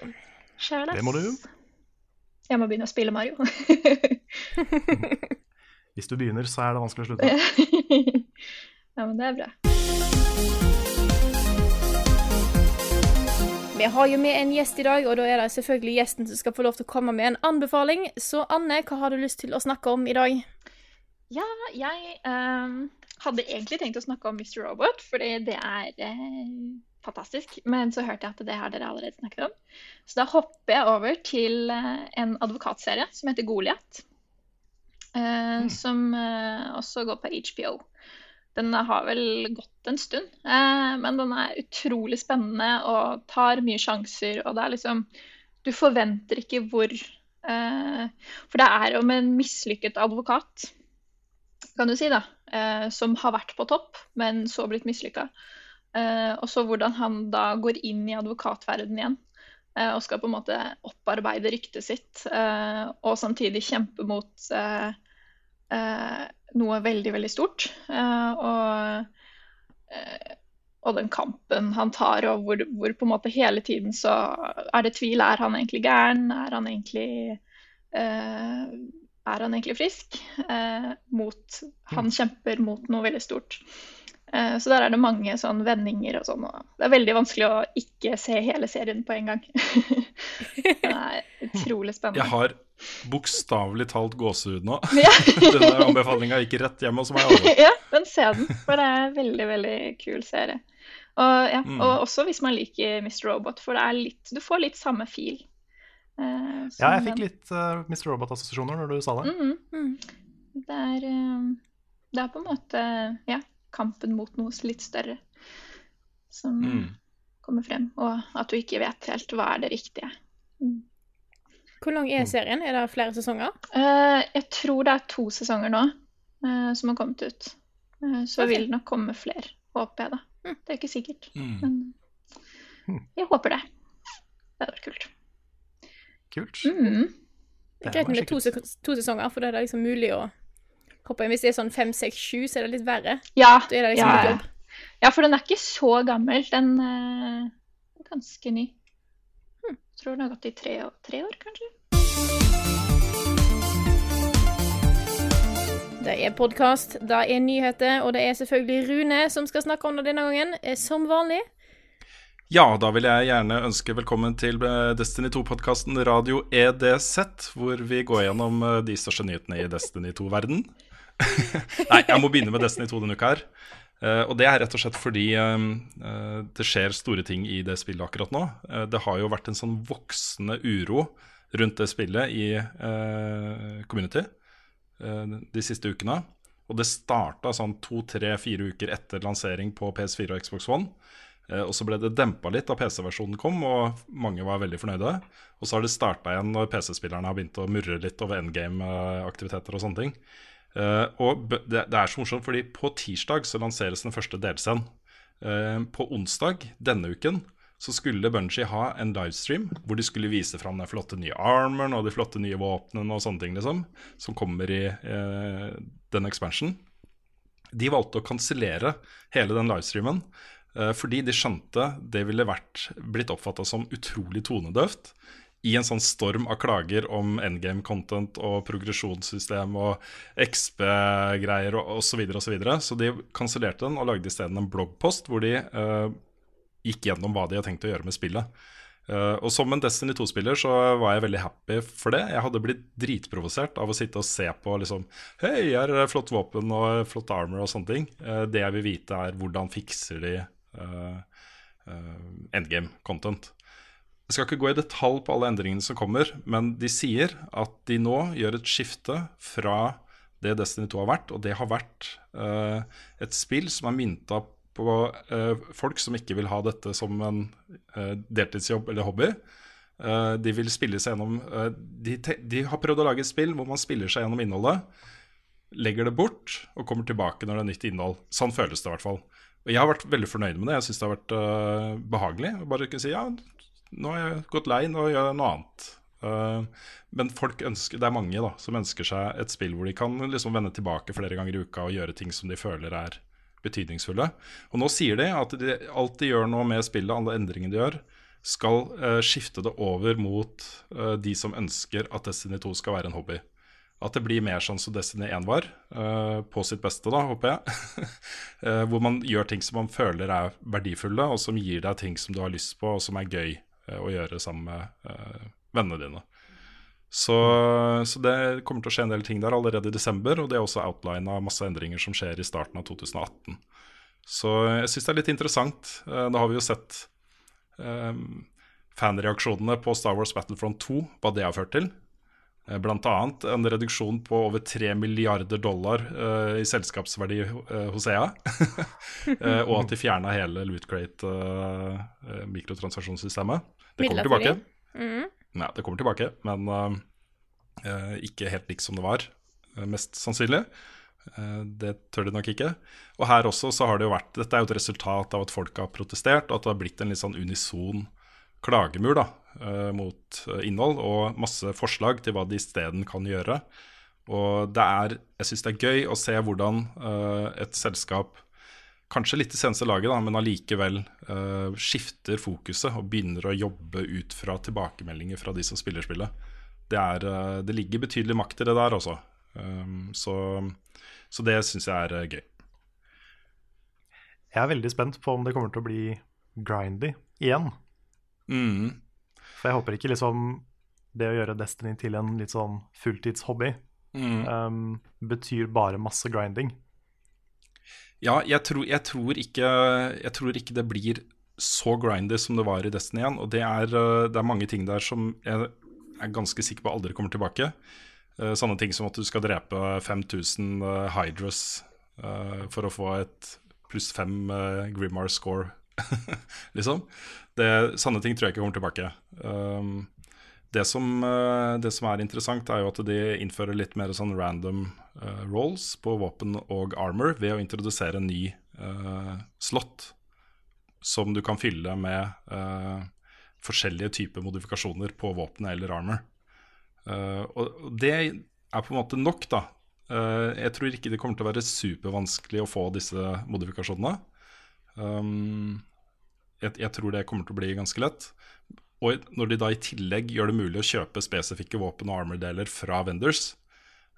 Skjæles. Det må du. Jeg må begynne å spille Mario. *laughs* Hvis du begynner, så er det vanskelig å slutte. *laughs* ja, men det er bra. Vi har jo med en gjest i dag, og da er det selvfølgelig gjesten som skal få lov til å komme med en anbefaling. Så Anne, hva har du lyst til å snakke om i dag? Ja, jeg um, hadde egentlig tenkt å snakke om Mr. Robot, fordi det er eh, fantastisk. Men så hørte jeg at det har dere allerede snakket om. Så da hopper jeg over til uh, en advokatserie som heter Goliat. eh, Som uh, også går på HBO. Den har vel gått en stund, eh, men den er utrolig spennende og tar mye sjanser. Og det er liksom Du forventer ikke hvor eh, For det er om en mislykket advokat kan du si, da, eh, som har vært på topp, men så blitt mislykka. Og så hvordan han da går inn i advokatverdenen igjen. Og skal på en måte opparbeide ryktet sitt, og samtidig kjempe mot noe veldig, veldig stort. Eh, og, eh, og den kampen han tar, og hvor, hvor på en måte hele tiden så er det tvil. Er han egentlig gæren? Er han egentlig eh, er han egentlig frisk? Mot, han kjemper mot noe veldig stort. Så der er det mange sånn vendinger og sånn. Og det er veldig vanskelig å ikke se hele serien på en gang. *laughs* det er utrolig spennende. Jeg har bokstavelig talt gåsehud nå. *laughs* Ja. *laughs* Denne anbefalinga gikk rett hjem hos meg. Alle. *laughs* ja, men se den, for det er en veldig, veldig kul serie. Og, ja, Mm. og også hvis man liker Mr. Robot, for det er litt, du får litt samme fil. Uh, Ja, jeg fikk den. litt uh, Mr. Robot-assosiasjoner når du sa det. Mhm. Det er, uh, det er på en måte ja, kampen mot noe litt større som Mm. kommer frem, og at du ikke vet helt hva er det riktige. Hvor lang er serien? Er det flere sesonger? Uh, jeg tror det er to sesonger nå uh, som har kommet ut. Uh, så okay. vil det nok komme flere, håper jeg da. Det er ikke sikkert, Mm. men jeg håper det. Det hadde vært kult. Kult. Mm. Det er greit med to, to sesonger, for da er det liksom mulig å hoppe inn. Hvis det er sånn fem, seks, sju, så er det litt verre. Ja, Da er det liksom ja, litt ja. jobb. ja, for den er ikke så gammel. Den er ganske ny. Tror den har gått i tre, tre år, kanskje. Det er podkast, det er nyheter, og det er selvfølgelig Rune som skal snakke om det denne gangen, eh, som vanlig. Ja, da vil jeg gjerne ønske velkommen til eh, Destiny 2-podkasten Radio EDZ, hvor vi går gjennom eh, de største nyhetene i Destiny 2-verden. *laughs* Nei, jeg må begynne med Destiny 2 denne uka her. Eh, og det er rett og slett fordi eh, det skjer store ting i det spillet akkurat nå. Uh, det har jo vært en sånn voksende uro rundt det spillet i community de siste ukene. Og det starta sånn to, tre, fire uker etter lansering på PS4 og Xbox One. Og så ble det dempa litt da PC-versjonen kom, og mange var veldig fornøyde. Og så har det starta igjen når PC-spillerne har begynt å murre litt over endgame-aktiviteter og sånne ting. Eh, og det, det er så morsomt, fordi på tirsdag så lanseres den første delscenen. Uh, på onsdag denne uken så skulle Bungie ha en livestream hvor de skulle vise fram den flotte nye armoren og de flotte nye våpnene og sånne ting, liksom, som kommer i uh, den expansionen. De valgte å kansellere hele den livestreamen fordi de skjønte det ville vært, blitt oppfatta som utrolig tonedøvt i en sånn storm av klager om endgame content og progresjonssystem og XP-greier og osv. Så, og så, videre. så de kansellerte den og lagde isteden en bloggpost hvor de uh, gikk gjennom hva de har tenkt å gjøre med spillet. Uh, og som en Destiny 2-spiller så var jeg veldig happy for det. Jeg hadde blitt dritprovosert av å sitte og se på liksom Hei, her er flott våpen og flott armor og sånne ting. Uh, det jeg vil vite, er hvordan fikser de uh, eh, endgame content. Jeg skal ikke gå i detalj på alle endringene som kommer, men de sier at de nå gjør et skifte fra det Destiny 2 har vært, og det har vært uh, et spill som er mynta på uh, folk som ikke vil ha dette som en uh, deltidsjobb eller hobby, de vil spille seg gjennom de, de har prøvd å lage et spill hvor man spiller seg gjennom innholdet, legger det bort og kommer tilbake når det er nytt innhold. Sånn føles det i hvert fall. Og jeg har vært veldig fornøyd med det. Jeg syns det har vært eh, behagelig. å Bare kunne si ja, nå har jeg gått lei, nå gjør jeg noe annet. Uh, men folk ønsker, det er mange da, som ønsker seg et spill hvor de kan liksom vende tilbake flere ganger i uka og gjøre ting som de føler er betydningsfulle. Og nå sier de at de, alt de gjør nå med spillet, alle endringene de gjør, skal uh, skifte det over mot uh, de som ønsker at Destiny 2 skal være en hobby. At det blir mer sånn som Destiny 1 var, på sitt beste, da, håper jeg. *laughs* Hvor man gjør ting som man føler er verdifulle, og som gir deg ting som du har lyst på, og som er gøy å gjøre sammen med eh, vennene dine. Så, så det kommer til å skje en del ting der allerede i desember, og det er også outlina masse endringer som skjer i starten av 2018. Så jeg syns det er litt interessant. Eh, Da har vi jo sett um, fanreaksjonene på Star Wars Battlefront 2, hva det har ført til. Eh, Blant annet en reduksjon på over 3 milliarder dollar uh, i selskapsverdi uh, hos EA. uh, *laughs* og at de fjerna hele Loot Crate-mikrotransaksjonssystemet. Det kommer tilbake. Mm. Nei, det kommer tilbake, men eh, ikke helt likt som det var, eh, mest sannsynlig. Det tør de nok ikke. Og her også så har det jo vært Dette er jo et resultat av at folk har protestert, og at det har blitt en litt sånn unison klagemur da, mot innhold, og masse forslag til hva de isteden kan gjøre. Og det er, jeg syns det er gøy å se hvordan et selskap kanskje litt i seneste laget, da, men allikevel uh, skifter fokuset og begynner å jobbe ut fra tilbakemeldinger fra de som spiller spillet. Det, er, uh, det ligger betydelig makt i det der, altså. Um, så, så det syns jeg er uh, gøy. Jeg er veldig spent på om det kommer til å bli grindy igjen. Mm. For jeg håper ikke liksom det å gjøre Destiny til en litt sånn fulltidshobby Mm. um, betyr bare masse grinding. Ja, jeg tror, jeg, tror ikke, jeg tror ikke det blir så grindy som det var i Destiny 1. Og det er, eh, det er mange ting der som jeg er ganske sikker på aldri kommer tilbake. Eh, Sånne ting som at du skal drepe 5000 eh, Hydras for å få et pluss fem Grimmar score, *laughs* liksom. Det, sånne ting tror jeg ikke kommer tilbake. Um, det som, eh, det som er interessant, er jo at de innfører litt mer sånn random uh, rolls på våpen og armor ved å introdusere en ny uh, slott som du kan fylle med uh, forskjellige typer modifikasjoner på våpenet eller armor. Eh, og det er på en måte nok, da. Eh, jeg tror ikke det kommer til å være supervanskelig å få disse modifikasjonene. Um, jeg, jeg tror det kommer til å bli ganske lett. Og når de da i tillegg gjør det mulig å kjøpe spesifikke våpen og armor-deler fra vendors,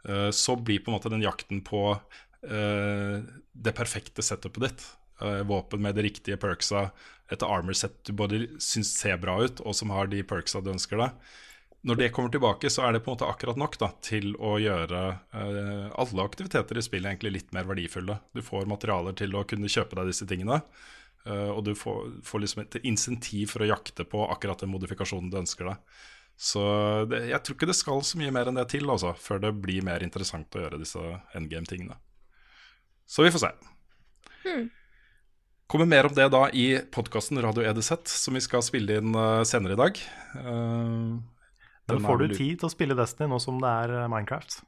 eh, så blir på en måte den jakten på eh, det perfekte setupet ditt. Eh, våpen med de riktige perksa, et armor-set du både syns ser bra ut, og som har de perksa du ønsker deg. Når det kommer tilbake, så er det på en måte akkurat nok da, til å gjøre eh, alle aktiviteter i spillet egentlig litt mer verdifulle. Du får materialer til å kunne kjøpe deg disse tingene. Uh, og du får, får liksom et insentiv for å jakte på akkurat den modifikasjonen du ønsker deg. Så det, jeg tror ikke det skal så mye mer enn det til, altså, før det blir mer interessant å gjøre disse endgame-tingene. Så vi får se. Hmm. Kommer mer om det da i podkasten Radio EDZ, som vi skal spille inn uh, senere i dag. Uh, Men får du tid til å spille Destiny nå som det er eh, Minecraft?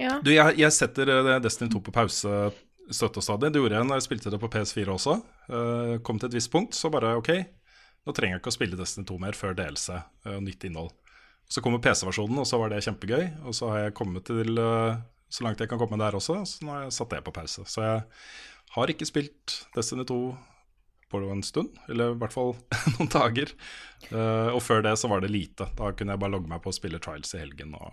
Ja. Du, jeg, jeg setter Destiny 2 på pause støtt og stadig. Det gjorde jeg når jeg spilte det på PS4 også. Uh, kom til et visst punkt, så bare OK, nå trenger jeg ikke å spille Destiny 2 mer før delelse og nytt innhold. Så kommer PC-versjonen, og så var det kjempegøy. Og så har jeg kommet til uh, så langt jeg kan komme der også, så nå har jeg satt det på pause. Så jeg har ikke spilt Destiny 2 på en stund, eller i hvert fall *laughs* noen dager. Uh, og før det så var det lite. Da kunne jeg bare logge meg på å spille Trials i helgen og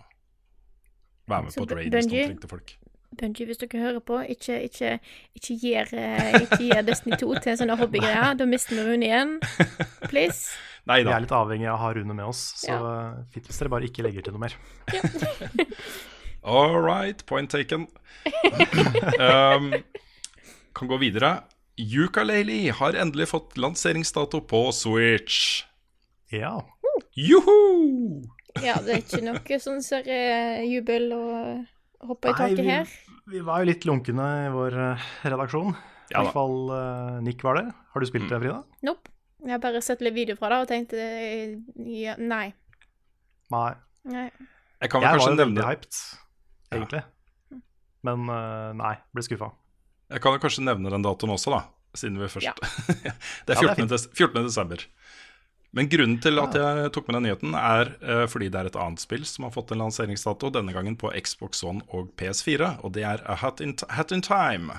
være med Så på et raid hvis noen trengte folk. Bungie, hvis dere hører på, ikke, ikke, ikke gjør eh, ikke gir, Destiny 2 til en sånn hobbygreie. Da mister vi Rune igjen. Please. *laughs* Nei Vi er litt avhengig av å ha Rune med oss, så Ja. eh, fint hvis dere bare ikke legger til noe mer. *laughs* All right, point taken. *laughs* um, kan gå videre. Yukalele har endelig fått lanseringsdato på Switch. Ja. Juhu! Ja, det er ikke noe sånn ser jubel og hoppe i taket vi, her. vi var jo litt lunkne i vår eh, redaksjon. I Ja hvert fall uh, Nick var det. Har du spilt det, Frida? Nope. Jeg har bare sett litt video fra det og tenkte eh, ja, nei. Nei. nei. Jeg kan vel Jeg var kanskje nevne hyped, egentlig. Men uh, nei, ble skuffa. Jeg kan jo kanskje nevne den datoen også, da. Siden vi først Ja. *laughs* Det er Ja, det er 14. des 14. desember. Men grunnen til at jeg tok med den nyheten, er uh, fordi det er et annet spill som har fått en lanseringsdato, denne gangen på Xbox One og PS4, og det er A Hat in, Hat in Time.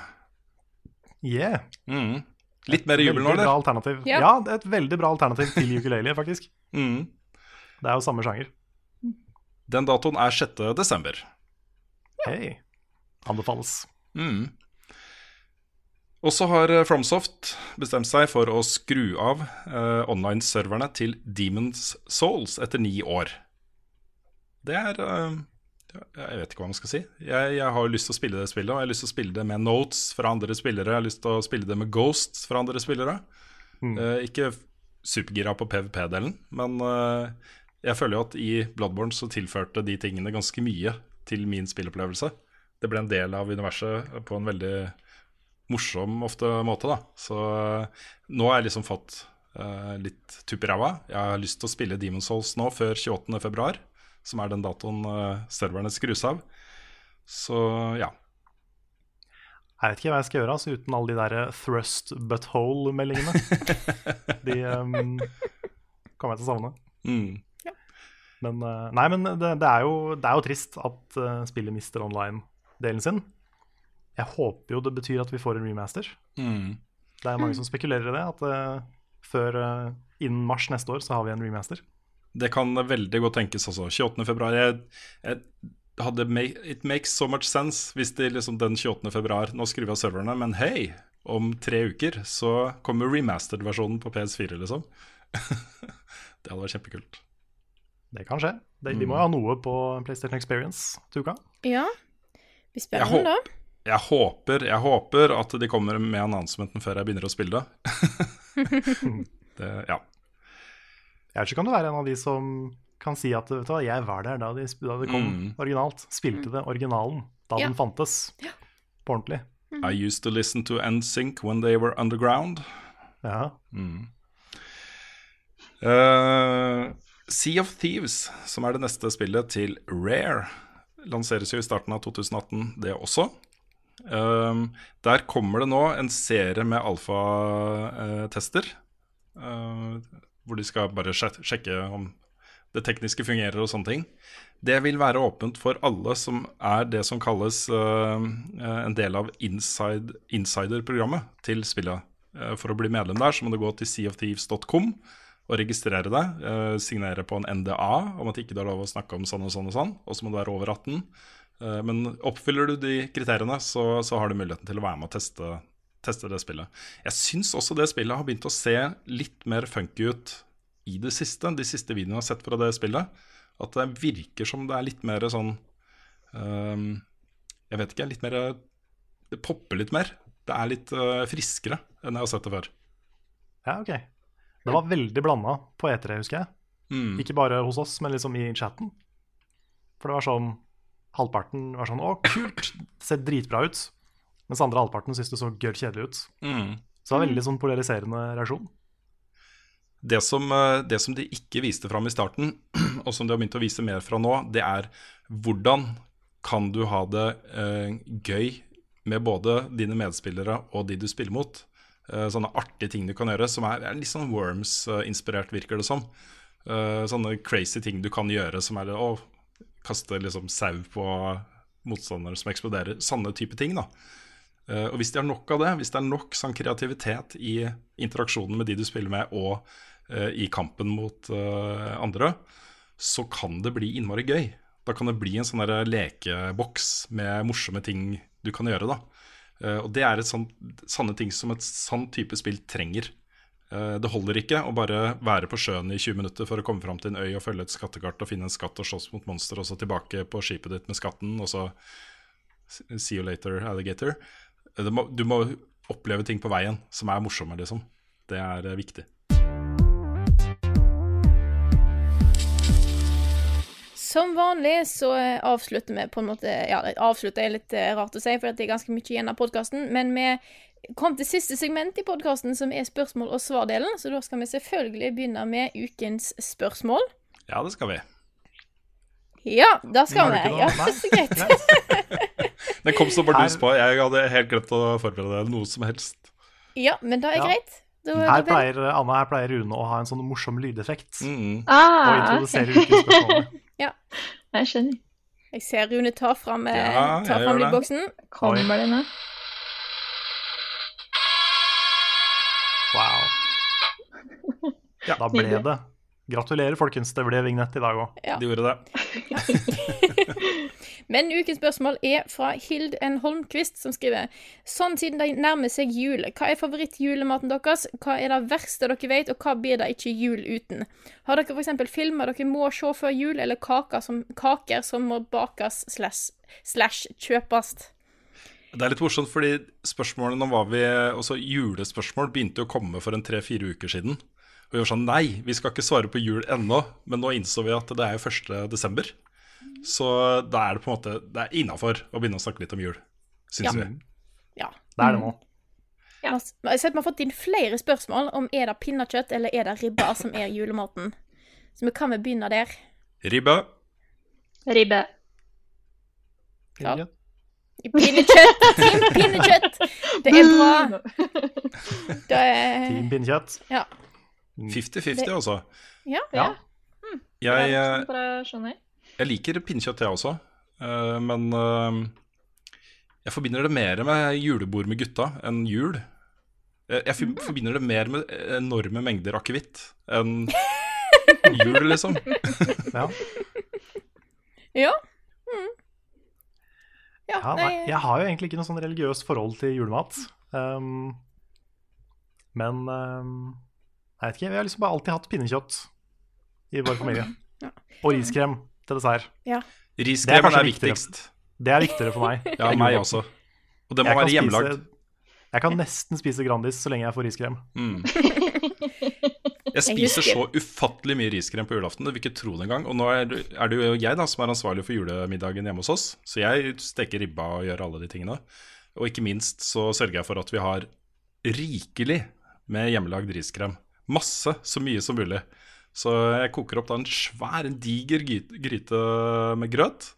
Yeah. Mm. Litt mer jubel nå, eller? alternativ. Ja. Ja. det er et veldig bra alternativ til ukulele, faktisk. *laughs* Mm. Det er jo samme sjanger. Den datoen er 6. desember. Hei. Anbefales. Mm. Og så har eh, FromSoft bestemt seg for å skru av eh, online-serverne til Demons Souls etter ni år. Det er eh, Jeg vet ikke hva man skal si. Jeg, jeg har lyst til å spille det spillet, og jeg har lyst til å spille det med notes fra andre spillere. Jeg har lyst til å spille det med ghosts fra andre spillere. Eh, ikke supergira på PVP-delen, men eh, jeg føler jo at i Bloodborne så tilførte de tingene ganske mye til min spillopplevelse. Det ble en del av universet på en veldig morsom ofte måte, da. Så eh, nå har jeg liksom fått uh, litt tupp i ræva. Jeg har lyst til å spille Demon Souls nå før 28.2, som er den datoen uh, serverne skrus av. Så ja. Jeg vet ikke hva jeg skal gjøre altså, uten alle de der thrust butthole-meldingene. *laughs* de um, kommer jeg til å savne. Mm. Men, nei, men det, det, er jo, det er jo trist at spillet mister online-delen sin. Jeg håper jo det betyr at vi får en remaster. Mm. Det er mange som spekulerer i det, at uh, før uh, innen mars neste år så har vi en remaster. Det kan veldig godt tenkes altså. 28. februar jeg, jeg hadde make, It makes so much sense hvis de liksom den 28. februar Nå skrur vi av serverne, men hei, om tre uker så kommer remastered-versjonen på PS4, liksom. *laughs* det hadde vært kjempekult. Det kan skje. De, de må jo ha noe på PlayStation Experience til uka. Ja. Vi spør om det, da. Jeg, håper, jeg håper at de kommer med annonsementen før jeg begynner å spille det. *laughs* det ja. Ikke om du være en av de som kan si at vet du hva, jeg var der da, de, da det kom Mm. originalt. Spilte det originalen da Ja. den fantes. På ordentlig. I used to listen to NSYNC when they were underground. Ja. Eh, sea of Thieves, som er det neste spillet til Rare, lanseres jo i starten av 2018, det også. Eh, der kommer det nå en serie med alfatester, uh, hvor de skal bare sjekke om det tekniske fungerer og sånne ting. Det vil være åpent for alle som er det som kalles uh, en del av inside, insider-programmet til spillet. Uh, for å bli medlem der så må du gå til seaofthieves.com og registrere deg. signere på en NDA om at ikke du har lov å snakke om sånn og sånn og sånn. Og så må du være over 18. Eh, men oppfyller du de kriteriene, så, så har du muligheten til å være med og teste, teste det spillet. Jeg syns også det spillet har begynt å se litt mer funky ut i det siste. De siste videoene jeg har sett fra det spillet. At det virker som det er litt mer sånn um, Jeg vet ikke, litt mer Det popper litt mer. Det er litt uh, friskere enn jeg har sett det før. ja, ok. Det var veldig blanda på E3, husker jeg. Mm. Ikke bare hos oss, men liksom i chatten. For det var sånn Halvparten var sånn 'Å, kult! Ser dritbra ut'. Mens andre halvparten syntes det så gørr kjedelig ut. Mm. Så det var veldig sånn polariserende reaksjon. Det som, eh, det som de ikke viste fram i starten, *clears throat* og som de har begynt å vise mer fra nå, det er hvordan kan du ha det eh, gøy med både dine medspillere og de du spiller mot. Eh, sånne artige ting du kan gjøre, som er, er litt sånn Worms-inspirert, virker det som. Eh, sånne crazy ting du kan gjøre, som er å kaste liksom sau på motstandere som eksploderer. Sanne type ting, da. Eh, og hvis de har nok av det, hvis det er nok sånn kreativitet i interaksjonen med de du spiller med, og eh, i kampen mot eh, andre, så kan det bli innmari gøy. Da kan det bli en sånn lekeboks med morsomme ting du kan gjøre. da. Og det er et sånt, sanne ting som et sånn type spill trenger. Eh, det holder ikke å bare være på sjøen i 20 minutter for å komme fram til en øy og følge et skattekart og finne en skatt og slåss mot monster, og så tilbake på skipet ditt med skatten, og så See you later, alligator. Du må, du må oppleve ting på veien som er morsomme, liksom. Det er eh, viktig. Som vanlig så eh, avslutter vi på en måte Ja, avslutter er litt eh, rart å si, for det er ganske mye igjen av podkasten, men vi kom til siste segment i podkasten, som er spørsmål- og svar-delen. Så da skal vi selvfølgelig begynne med ukens spørsmål. Ja, det skal vi. Ja, da skal vi. Ja, så greit. *laughs* det kom så bardus på. Jeg hadde helt glemt å forberede noe som helst. Ja, men da er Ja. greit. Da, Her pleier, Anna, her pleier Rune å ha en sånn morsom lydeffekt. Mm. Og Ah, introdusere okay. ukens *laughs* spørsmål. Jeg skjønner. Jeg ser Rune ta fram, eh, Ja, fram lydboksen. Kommer det nå? Wow. *laughs* Ja, da ble det. Gratulerer, folkens. Det ble vignett i dag òg. Ja. De gjorde det. *laughs* *laughs* Men ukens spørsmål er fra Hild N. Holmquist, som skriver Sånn siden det nærmer seg jul, hva er favorittjulematen deres? Hva er det verste dere vet, og hva blir det ikke jul uten? Har dere f.eks. filmer dere må se før jul, eller kaker som, kaker som må bakes slash, slash kjøpes? Det er litt morsomt, fordi spørsmålene om hva vi Også julespørsmål begynte å komme for en tre-fire uker siden. Og vi var sånn Nei, vi skal ikke svare på jul ennå. Men nå innså vi at det er jo 1. Så da er det på en måte Det er innafor å begynne å snakke litt om jul, syns Ja. vi. Ja. Det er det nå. Ja. Jeg har vi har fått inn flere spørsmål om er det pinnekjøtt eller er det ribba som er julematen. Så vi kan vel begynne der. Ribbe. Ribbe. Ja. Pinnekjøtt! Team pinnekjøtt! Det er bra. Det er Team pinnekjøtt. Ja. 50-50, altså. Ja. Ja. Jeg, eh, Bare skjønner. Jeg liker pinnekjøtt, jeg også. Eh, Men eh, jeg forbinder det mer med julebord med gutta enn jul. Jeg, jeg for- forbinder det mer med enorme mengder akevitt enn jul, liksom. *laughs* Ja. Ja. Mm. Ja, Ja, nei, nei, jeg har jo egentlig ikke noe sånn religiøst forhold til julemat. Um, men um, jeg vet ikke, vi har liksom bare alltid hatt pinnekjøtt i vår familie. *laughs* Og riskrem til dessert. Riskremen kanskje er, viktigere. viktigst. Det er viktigere for meg. *laughs* Ja, meg også. Og det må Jeg være hjemmelagd. spise- Jeg kan nesten spise Grandis så lenge jeg får riskrem. Mm. *laughs* Jeg Jeg spiser så ufattelig mye riskrem på julaften. Du vil ikke tro det engang. Og nå er det, er det jo jeg da som er ansvarlig for julemiddagen hjemme hos oss. Så jeg steker ribba og gjør alle de tingene. Og ikke minst så sørger jeg for at vi har rikelig med hjemmelagd riskrem. Masse, så mye som mulig. Så jeg koker opp da en svær, en diger gryte med grøt.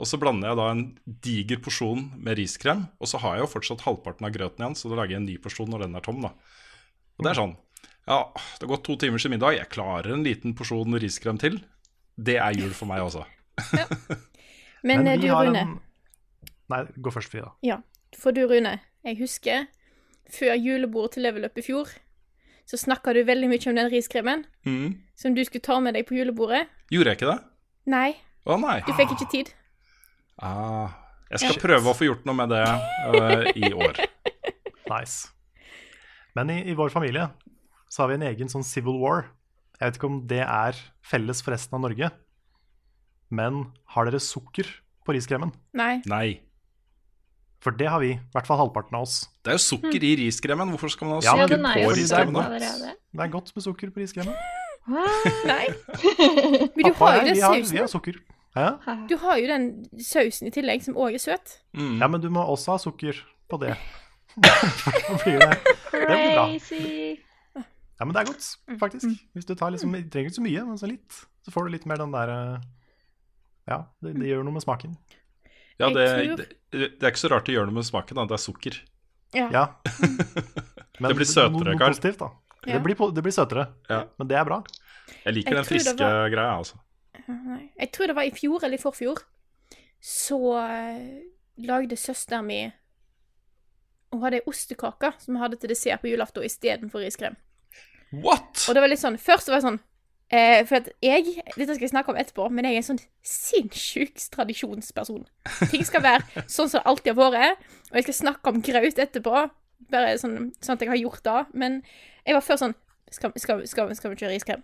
Og så blander jeg da en diger porsjon med riskrem. Og så har jeg jo fortsatt halvparten av grøten igjen, så da lager jeg en ny porsjon når den er tom. da. Og det er sånn. Ja, det har gått to timer til middag. Jeg klarer en liten porsjon riskrem til. Det er jul for meg, altså. *laughs* men, Men du, Rune. en- Nei, gå først, Frida. Ja, for du, Rune. Jeg husker før julebordet til Level Up i fjor, så snakka du veldig mye om den riskremen Mm. som du skulle ta med deg på julebordet. Gjorde jeg ikke det? Nei, Å nei. du fikk ikke tid. Ah, jeg skal prøve å få gjort noe med det uh, i år. *laughs* Nice. Men i, i vår familie så har vi en egen sånn Civil War. Jeg vet ikke om det er felles for resten av Norge. Men har dere sukker på riskremen? Nei. Nei. For det har vi. I hvert fall halvparten av oss. Det er jo sukker i riskremen. Hvorfor skal man ha Ja, sukker er på riskremen? det er. Det er godt med sukker på riskremen. Nei. *laughs* Men du har jo den har, vi har sukker. Hæ? Du har jo den sausen i tillegg, som òg er søt. Mm. Ja, men du må også ha sukker på det. *laughs* det blir det, det blir bra. Ja, men det er godt, faktisk. Hvis du tar liksom, du trenger ikke så mye, men så litt. Så får du litt mer den der eh, Ja, det, det gjør noe med smaken. Ja, det, tror- det, det er ikke så rart det gjør noe med smaken. da, Det er sukker. Ja. Ja. *laughs* Men Det blir søtere, Karl. positivt, da. Ja. Det, blir, det blir søtere, Ja. men det er bra. Jeg liker Jeg den friske var- greia, altså. Jeg tror det var i fjor eller i forfjor. Så eh, lagde søsteren min Hun hadde ei ostekake som vi hadde til dessert på julaften istedenfor riskrem. What?! Og det var litt sånn Først var det sånn eh, For at jeg Dette skal jeg snakke om etterpå, men jeg er en sånn sinnssyk tradisjonsperson. Ting skal være sånn som det alltid har vært, og jeg skal snakke om graut etterpå. Bare sånn, sånn at jeg har gjort det. Men jeg var før sånn Skal, skal, skal, skal vi kjøre iskrem?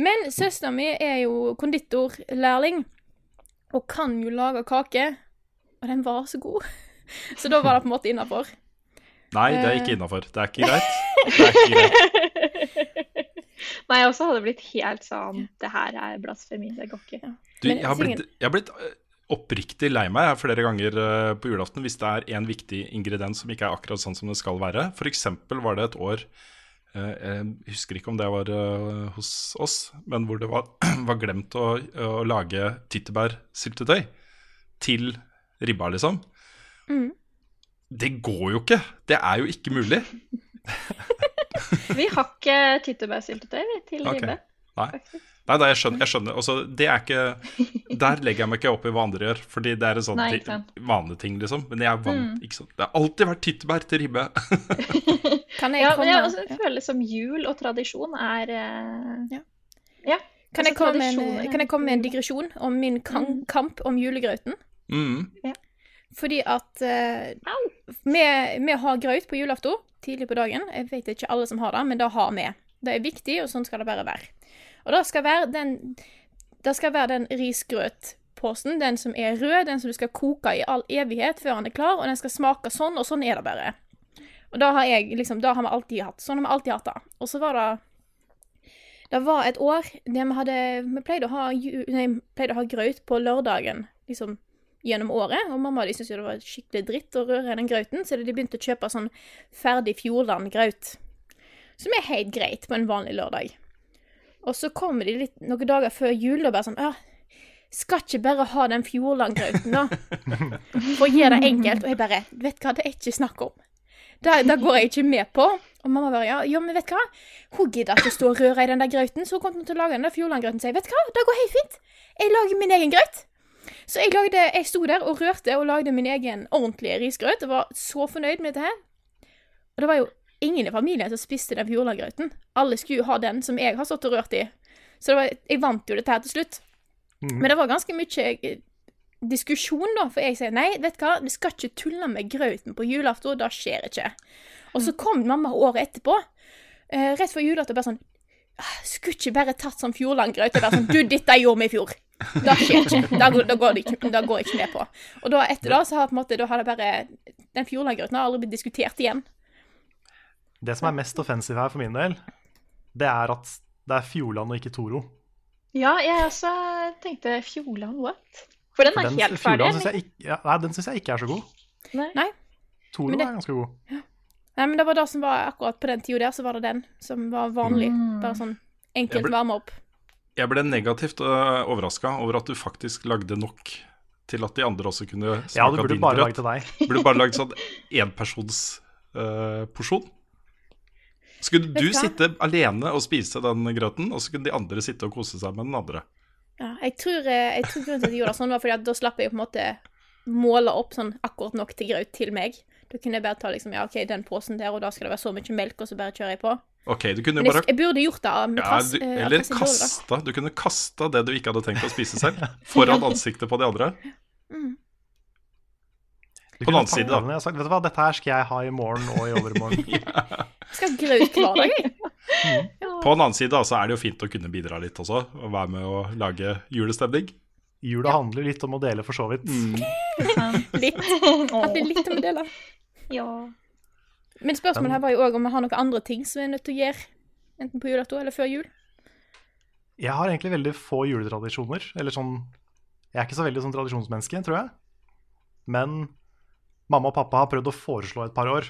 Men søsteren min er jo konditorlærling og kan jo lage kake. Og den var så god. *laughs* Så da var det på en måte innafor. Nei, det er Eh. ikke innafor. Det er ikke greit. Det er ikke greit. *laughs* *laughs* Nei, jeg også hadde blitt helt sånn Det her er blasfemi. Det går ikke. Du, jeg har blitt, jeg har blitt oppriktig lei meg flere ganger eh, på julaften hvis det er en viktig ingrediens som ikke er akkurat sånn som det skal være. F.eks. var det et år eh, Jeg husker ikke om det var eh, hos oss, men hvor det var, *clears throat* var glemt å, å lage tyttebærsyltetøy til ribba, liksom. Mm. Det går jo ikke! Det er jo ikke mulig. *laughs* *laughs* Vi har ikke tyttebærsyltetøy til okay. ribbe. Nei. Nei, nei, jeg skjønner. Jeg skjønner. Også, det er ikke *laughs* Der legger jeg meg ikke opp i hva andre gjør, fordi det er en sånn Nei, ti- ikke vaneting, liksom. Men jeg er vant, Mm. ikke sant. Det har alltid vært tyttebær til ribbe. *laughs* Kan jeg Ja, men komme, jeg også føler som jul og tradisjon er eh, Ja. ja. kan jeg altså, komme med en, kan jeg komme med en digresjon om min kan Mm. kamp om julegrøten? Mm. Fordi at uh, vi, vi har grøt på julaften tidlig på dagen. Jeg vet ikke alle som har det, men det har vi. Det er viktig, og sånn skal det bare være. Og det skal være den, det skal være den risgrøtposen, den som er rød, den som du skal koke i all evighet før den er klar, og den skal smake sånn, og sånn er det bare. Og da har jeg liksom, det har vi alltid hatt. Sånn har vi alltid hatt det. Og så var det Det var et år der vi hadde Vi pleide å ha, nei, pleide å ha grøt på lørdagen, liksom gjennom året. Og mamma de syntes jo det var skikkelig dritt å røre i den grauten, så de begynte å kjøpe sånn ferdig Fjordland-graut. Som er helt greit på en vanlig lørdag. Og så kommer de litt, noen dager før jul og bare sånn Åh, Skal ikke bare ha den Fjordland-grauten, da? *laughs* For å gjøre det enkelt. Og jeg bare Vet hva, det er ikke snakk om. Det, går jeg ikke med på. Og mamma bare ja, ja men vet hva? Hun gidder ikke stå og røre i den der grauten, så hun kommer til å lage den der Fjordland-grauten og sier vet hva, det går helt fint. Jeg lager min egen grøt. Så jeg, lagde, jeg sto der og rørte og lagde min egen ordentlige risgrøt og var så fornøyd med dette her. Og det var jo ingen i familien som spiste den Fjordland-grøten. Alle skulle jo ha den som jeg har stått og rørt i. Så det var, jeg vant jo dette her til slutt. Men det var ganske mye eh, diskusjon, da, for jeg sier nei, vet du hva, vi skal ikke tulle med grøten på julaften, det skjer ikke. Og så kom mamma året etterpå, eh, rett før julaften, bare sånn «Ah, Skulle ikke bare tatt sånn Fjordland-grøt? Og bare sånn Du, dette gjorde vi i fjor. Det skjer ikke. Det går, det går, jeg ikke, det går ikke med på. Og da etter det, så har på en måte, da har det bare Den Fjordland-grøten har aldri blitt diskutert igjen. Det som er mest offensive her for min del, det er at det er Fjordland og ikke Toro. Ja, jeg også tenkte Fjordland, what? For den For er den, helt ferdig. Fjordland jeg, ikke- ja, nei, den syns jeg ikke er så god. Nei. Nei. Toro det- er ganske god. Nei, men det var det som var akkurat på den tida der, så var det den som var vanlig. Bare sånn enkelt ble- varme opp. Jeg ble negativt uh, overraska over at du faktisk lagde nok til at de andre også kunne smake Ja, du av burde din bare grøt. til deg. Du burde bare lagd *laughs* sånn enpersons uh, porsjon. Skulle du sitte alene og spise den grøten, og så kunne de andre sitte og kose seg med den andre? Ja, jeg tror, eh, jeg tror grunnen til at jeg gjorde det sånn, var fordi at da slapp jeg på en måte måle opp sånn akkurat nok til grøt til meg. Da kunne jeg bare ta liksom, ja, ok, den posen der, og da skal det være så mye melk, og så bare kjører jeg på. Ok, du kunne jeg, bare jeg burde gjort det med ja, du, eh, Eller kasta. Du kunne kasta det du ikke hadde tenkt å spise selv, foran *laughs* ansiktet på de andre. Mm. Du På den annen side, da. Jeg sagt, Vet du hva, dette her skal jeg ha i morgen og i overmorgen. *laughs* Jeg skal graut hver dag, jeg. *laughs* På en annen side så er det jo fint å kunne bidra litt også, og være med å lage julestemning. Jula handler litt om å dele, for så vidt. Litt. At det er litt om å dele. Ja. Men spørsmålet her var jo òg om vi har noen andre ting som vi er nødt til å gjøre. Enten på julaften eller før jul. Jeg har egentlig veldig få juletradisjoner. Eller sånn Jeg er ikke så veldig sånn tradisjonsmenneske, tror jeg. Men mamma og pappa har prøvd å foreslå et par år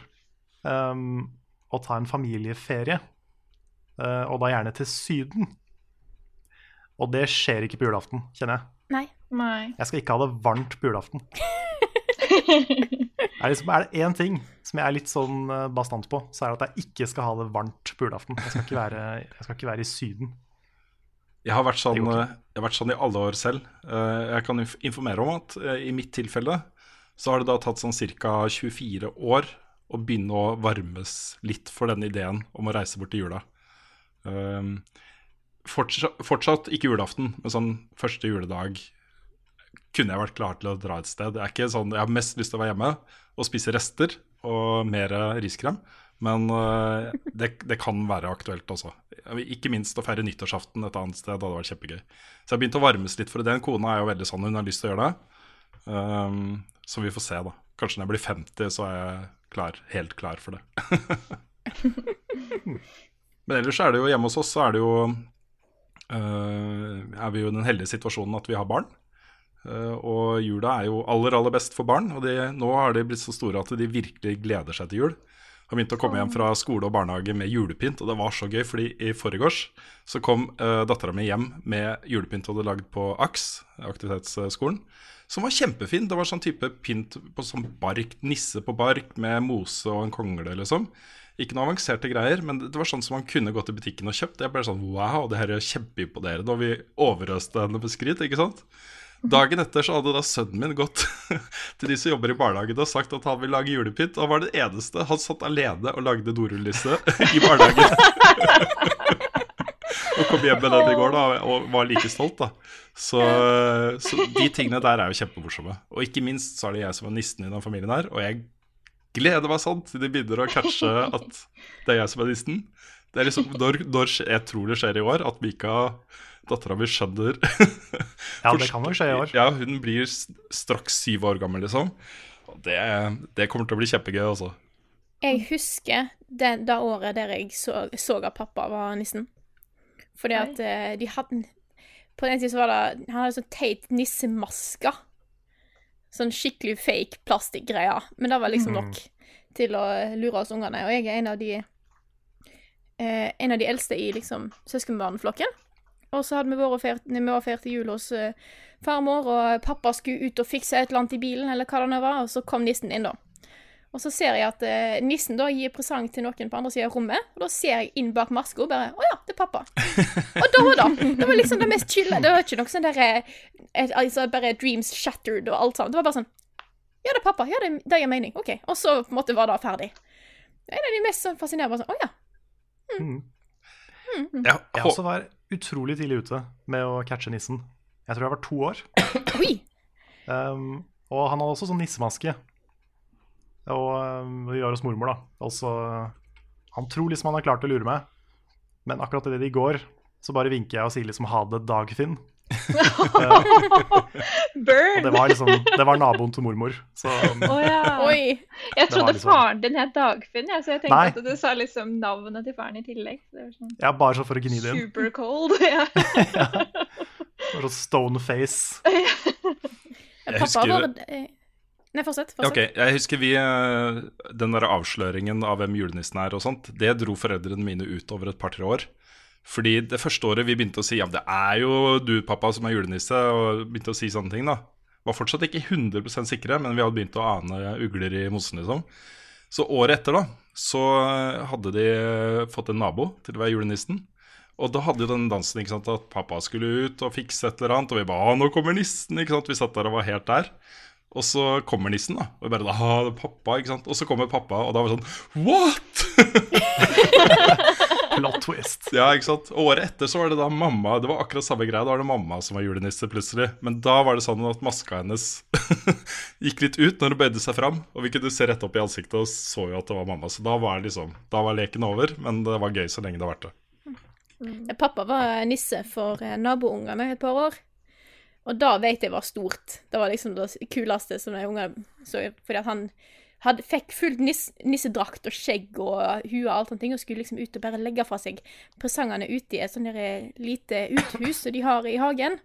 um, å ta en familieferie. Uh, og da gjerne til Syden. Og det skjer ikke på julaften, kjenner jeg. Nei. Nei. Jeg skal ikke ha det varmt på julaften. *laughs* Er, liksom, er det én ting som jeg er litt sånn eh, bastant på, så er det at jeg ikke skal ha det varmt på julaften. Jeg skal ikke være, jeg skal ikke være i Syden. Jeg har sånn, eh, jeg har vært sånn i alle år selv. Eh, Jeg kan informere om at i mitt tilfelle så har det da tatt sånn ca. 24 år å begynne å varmes litt for denne ideen om å reise bort til jula. Um, fortsatt, fortsatt ikke julaften, men sånn første juledag kunne jeg vært klar til å dra et sted. Jeg, er ikke sånn, jeg har mest lyst til å være hjemme og spise rester og mer riskrem. Men uh, det, det kan være aktuelt også. Ikke minst å feire nyttårsaften et annet sted. Det hadde vært kjempegøy. Så jeg har begynt å varmes litt for det. Kona er jo veldig sånn, hun har lyst til å gjøre det. Um, så vi får se, da. Kanskje når jeg blir 50, så er jeg klar, helt klar for det. *laughs* Men ellers er det jo hjemme hos oss, så er det jo uh, Er vi jo i den heldige situasjonen at vi har barn. Eh, og jula er jo aller, aller best for barn. Og de, nå har de blitt så store at de virkelig gleder seg til jul. Har begynt å komme hjem fra skole og barnehage med julepynt, og det var så gøy, fordi i forgårs så kom uh, dattera mi hjem med julepynt hun hadde lagd på AKS, aktivitetsskolen, som var kjempefin. Det var sånn type pynt på sånn bark, nisse på bark med mose og en kongle, liksom. Ikke noe avanserte greier, men det var sånn som man kunne gått i butikken og kjøpt. Jeg ble sånn wow, det her er kjempeimponerende, og vi overøste henne med skryt, ikke sant. Dagen etter så hadde da sønnen min gått *laughs* til de som jobber i barnehagen og sagt at han ville lage julepynt. Og var det eneste. Han satt alene og lagde dorullnisse i barnehagen. *laughs* og kom hjem med den i går da, og var like stolt. da så, så, de tingene der er jo kjempemorsomme. Og ikke minst så er det jeg som er nissen i den familien her. Og jeg gleder meg sånn til de begynner å catche at det er jeg som er nissen. Det er liksom, når, når Jeg tror det skjer i år at Mika dattera mi skjønner Ja, det kan nok skje i år. Ja, hun blir straks syv år gammel, liksom. Det, det kommer til å bli kjempegøy, altså. Jeg husker det, det året der jeg så, så, at pappa var nissen. Fordi at uh, de hadde På den tiden så var det Han hadde sånn teit nissemaske. Sånn skikkelig fake plastikkgreier. Men det var liksom nok mm. til å lure oss ungene. Og jeg er en av de uh, En av de eldste i liksom søskenbarneflokken. Og så hadde vi vært og feirt, vi var feirt jul hos uh, farmor, og pappa skulle ut og fikse et eller annet i bilen, eller hva det nå var, og så kom nissen inn, da. Og så ser jeg at uh, nissen da gir presang til noen på andre sida av rommet, og da ser jeg inn bak maska og bare Å ja, det er pappa. *laughs* og da, da. Det var liksom det mest chille. Det var ikke noe sånn derre eh, Altså bare dreams shattered og alt sånt. Det var bare sånn Ja, det er pappa. Ja, det, det gir mening. OK. Og så på en måte var det ferdig. En av de mest sånn fascinerende var sånn Å ja. Mm. Mm. Mm. Jeg også var utrolig tidlig ute med å catche nissen. Jeg tror jeg var to år. Oi! Um, og han hadde også sånn nissemaske. Og um, vi var hos mormor, da. Og Han tror liksom han har klart å lure meg, men akkurat idet de går, så bare vinker jeg og sier liksom ha det, Dagfinn. *laughs* Burn! Og det var liksom Det var naboen til mormor. Så, oh, ja. Oi. Jeg trodde liksom... faren din het Dagfinn, ja, så jeg tenkte Nei. at du sa liksom navnet til faren i tillegg. Sånn... Ja, bare så for å gni det inn. Super cold. Ja. *laughs* ja. Sånn stone face. *laughs* Jeg pappa var Nei, fortsett. fortsett. Okay, Jeg husker vi eh, Den der avsløringen av hvem julenissen er og sånt, det dro foreldrene mine ut over et par-tre år. Fordi det første året vi begynte å si ja, det er jo du, pappa, som er julenisse, og begynte å si sånne ting, da. Var fortsatt ikke 100% sikre, men vi hadde begynt å ane ugler i mosen, liksom. Så året etter, da, så hadde de fått en nabo til å være julenissen. Og da hadde jo den dansen ikke sant, at pappa skulle ut og fikse et eller annet. Og vi bare 'Nå kommer nissen!' ikke sant? Vi satt der og var helt der. Og så kommer nissen, da. Og vi bare da, pappa, ikke sant? Og så kommer pappa, og da var det sånn What?! *laughs* Plot twist. Ja, ikke sant. Året etter så var det da mamma Det var akkurat samme greia. Da var det mamma som var julenisse, plutselig. Men da var det sånn at maska hennes *laughs* gikk litt ut når hun bøyde seg fram. Og vi kunne se rett opp i ansiktet og så jo at det var mamma. Så da var, liksom, da var leken over. Men det var gøy så lenge det har vært det. Pappa var nisse for eh, naboungene et par år. Og da vet jeg var stort. Det var liksom det kuleste som de ungene så. Fordi at han hadde, fikk fullt nis, nissedrakt og skjegg og hue og alt sånne ting, og skulle liksom ut og bare legge fra seg presangene ute i et sånt lite uthus som de har i hagen.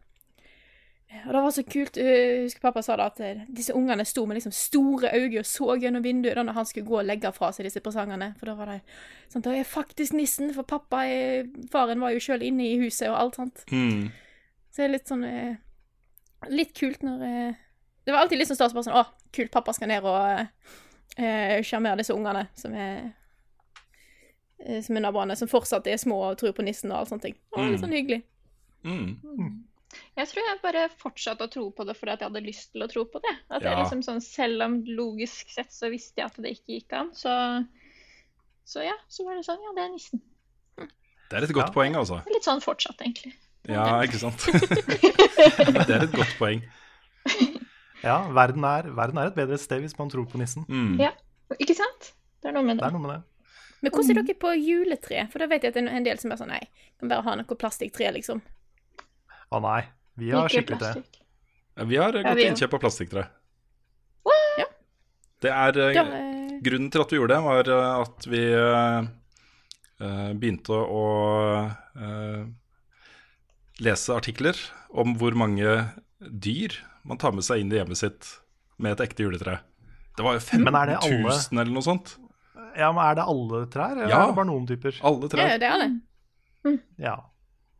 Og det var så kult. Jeg husker pappa sa da at eh, disse ungene sto med liksom store øyne og så gjennom vinduet da når han skulle gå og legge fra seg disse presangene. For da var det sånn Da er faktisk nissen, for pappa er, Faren var jo sjøl inne i huset og alt sånt. Mm. Så det er litt sånn eh, Litt kult når eh, Det var alltid litt sånn stas bare sånn Å, kult, pappa skal ned og Eh, sjarmere disse ungene som er eh, som er naboene, som fortsatt er små og tror på nissen og alt sånne ting. Og litt mm. sånn hyggelig. Mm. mm. Jeg tror jeg bare fortsatte å tro på det fordi at jeg hadde lyst til å tro på det. At ja. jeg liksom sånn, Selv om logisk sett så visste jeg at det ikke gikk an, så, så ja, så var det sånn Ja, det er nissen. Det er et godt ja. poeng, altså. Litt sånn fortsatt, egentlig. Ja, ikke sant. *laughs* det er et godt poeng. *laughs* Ja, verden er, verden er, et bedre sted hvis man tror på nissen. Mm. Ja, ikke sant? Det er noe med det. det, noe med det. Men hvordan er dere på juletre? For da vet jeg at det er en del som er sånn Nei, kan bare ha noe plastikktre, liksom. Å nei. Vi har skikkelig tre. Ja, vi har gått ja, innkjøp av plastikktre. Ja. Det er da, uh, Grunnen til at vi gjorde det, var uh, at vi uh, begynte å lese artikler om hvor mange dyr man tar med seg inn i hjemmet sitt med et ekte juletre. Det var jo 15 Men er det alle? 000 eller noe sånt. Ja, men Er det alle trær, eller Ja. er det bare noen typer? Alle trær. Ja, det er det. Ja.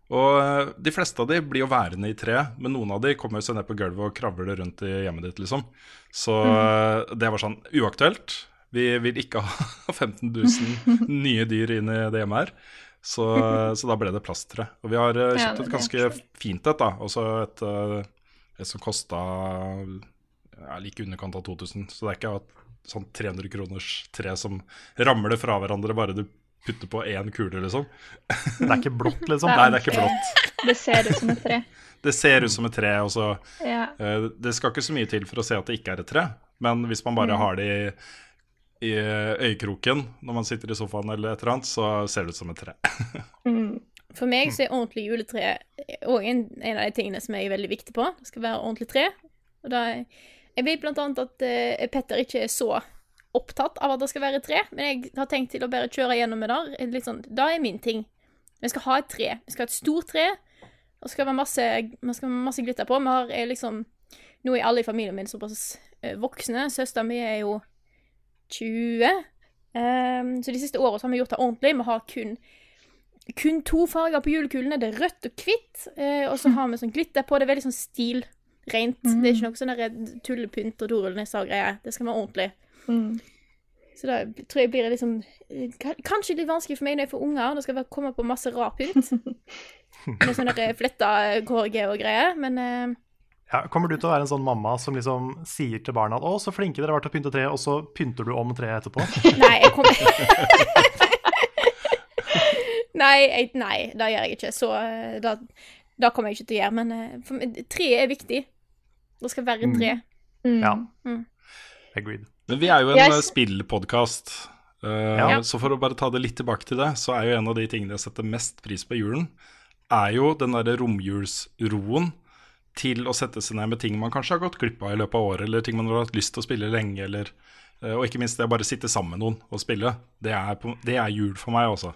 Og eh, de fleste av de blir jo værende i treet, men noen av de kommer jo seg ned på gulvet og kravler rundt i hjemmet ditt, liksom. Så mm. det var sånn uaktuelt. Vi vil ikke *laughs* ha 15 000 *laughs* nye dyr inn i det hjemmet her. Så, *laughs* så da ble det plasttre. Og vi har eh, Ja, kjøpt et ganske fint et, da. Også eh, et som kosta ja, like underkant av 2000. Så det er ikke et sånn 300 kroners tre som ramler fra hverandre bare du putter på én kule, liksom. Det er ikke blått, liksom. Nei, det er ikke blått. *laughs* Det ser ut som et tre. Det ser ut som et tre, Også. Ja. eh, Det skal ikke så mye til for å se at det ikke er et tre, men hvis man bare har det i, i øyekroken når man sitter i sofaen eller et eller annet, så ser det ut som et tre. *laughs* Mm. For meg så er ordentlig juletre òg en, en av de tingene som jeg er veldig viktig på. Det skal være ordentlig tre. Og da, jeg vet blant annet at uh, Petter ikke er så opptatt av at det skal være tre, men jeg har tenkt til å bare kjøre gjennom med det. Litt sånn, da er min ting. Vi skal ha et tre. Vi skal ha et stort tre. Og skal være masse, man skal ha masse glitter på. Vi har eh, liksom Nå er alle i familien min såpass eh, voksne. Søsteren min er jo 20. Um, så de siste åra har vi gjort det ordentlig. Vi har kun kun to farger på julekulene. Det er rødt og hvitt. Eh, og så har vi sånn glitter på. Det er veldig sånn stilrent. Det er ikke noe sånn tullepynt og dorullnisser og greier. Det skal være ordentlig. Mm. Så da tror jeg blir det liksom eh, Kanskje litt vanskelig for meg når jeg får unger. Det skal være, komme på masse rar pynt. *laughs* Med sånne der fletta KRG og greier. Men eh, Ja, kommer du til å være en sånn mamma som liksom sier til barna at 'å, så flinke dere har vært til å pynte treet', og så pynter du om treet etterpå? Nei, jeg kommer *laughs* *laughs* Nei, jeg, nei, det gjør jeg ikke. Så eh, da, da kommer jeg ikke til å gjøre. Men eh, for tre er viktig. Det skal være tre. Mm. Ja. Mm. Agreed. Men vi er jo en Jeg- uh, spillpodkast, uh, Ja. så for å bare ta det litt tilbake til det, så er jo en av de tingene jeg setter mest pris på i julen, er jo den derre romjulsroen til å sette seg ned med ting man kanskje har gått glipp av i løpet av året, eller ting man har hatt lyst til å spille lenge, eller uh, Og ikke minst det å bare sitte sammen med noen og spille. Det er, på, det er jul for meg, altså.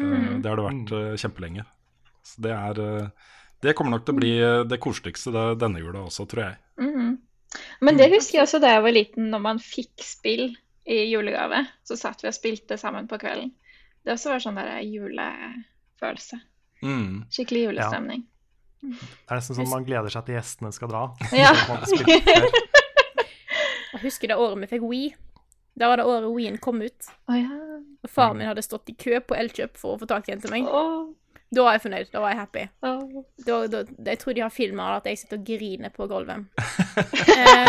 Uh, det har det vært uh, kjempelenge. Så det er uh, Det kommer nok til å bli uh, det koseligste det, denne jula også, tror jeg. Mm. Men det husker jeg også da jeg var liten, når man fikk spill i julegave. Så satt vi og spilte sammen på kvelden. Det også var sånn der julefølelse. Mm. Skikkelig julestemning. Det er nesten sånn man gleder seg til gjestene skal dra. Ja. *laughs* *laughs* Jeg husker det året vi fikk Wii. Da var det året Wien kom ut. Oh, ja. Og faren min hadde stått i kø på Elkjøp for å få tak i en til meg. Oh. Da var jeg fornøyd. Da var jeg happy. Oh. Da, da, jeg tror de har filma at jeg sitter og griner på gulvet. *laughs* Eh,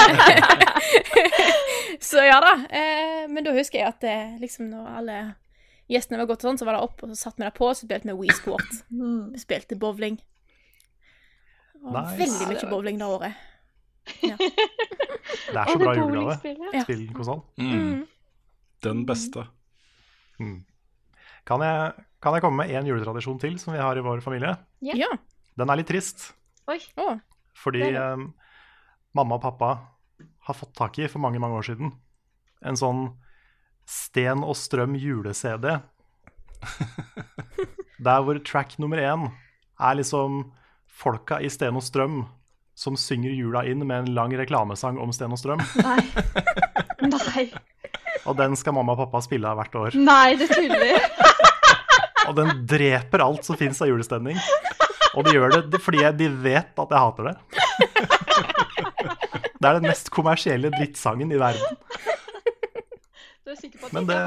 *laughs* så ja da. Eh, men da husker jeg at eh, liksom når alle gjestene var gått sånn, så var det opp, og så satt vi der på, og så spilte vi Wii Sport. Mm. Vi spilte bowling. Nice. Veldig mye bowling det året. *laughs* Det er så bra julegave. spill Ja. Spillkonsoll. Mm. Den beste. Mm. Kan, jeg, kan jeg komme med én juletradisjon til som vi har i vår familie? Ja. Ja. Den er litt trist, Oi. Fordi eh, mamma og pappa har fått tak i for mange, mange år siden en sånn Sten og Strøm jule-CD. *laughs* Der hvor track nummer én er liksom folka i Sten og Strøm som synger jula inn med en lang reklamesang om Sten og Strøm. Nei. Nei. Og den skal mamma og pappa spille av hvert år. Nei, det tuller. Og den dreper alt som fins av julestemning. Og de gjør det fordi de vet at jeg hater det. Det er den mest kommersielle drittsangen i verden. Du er sikker på at Men det,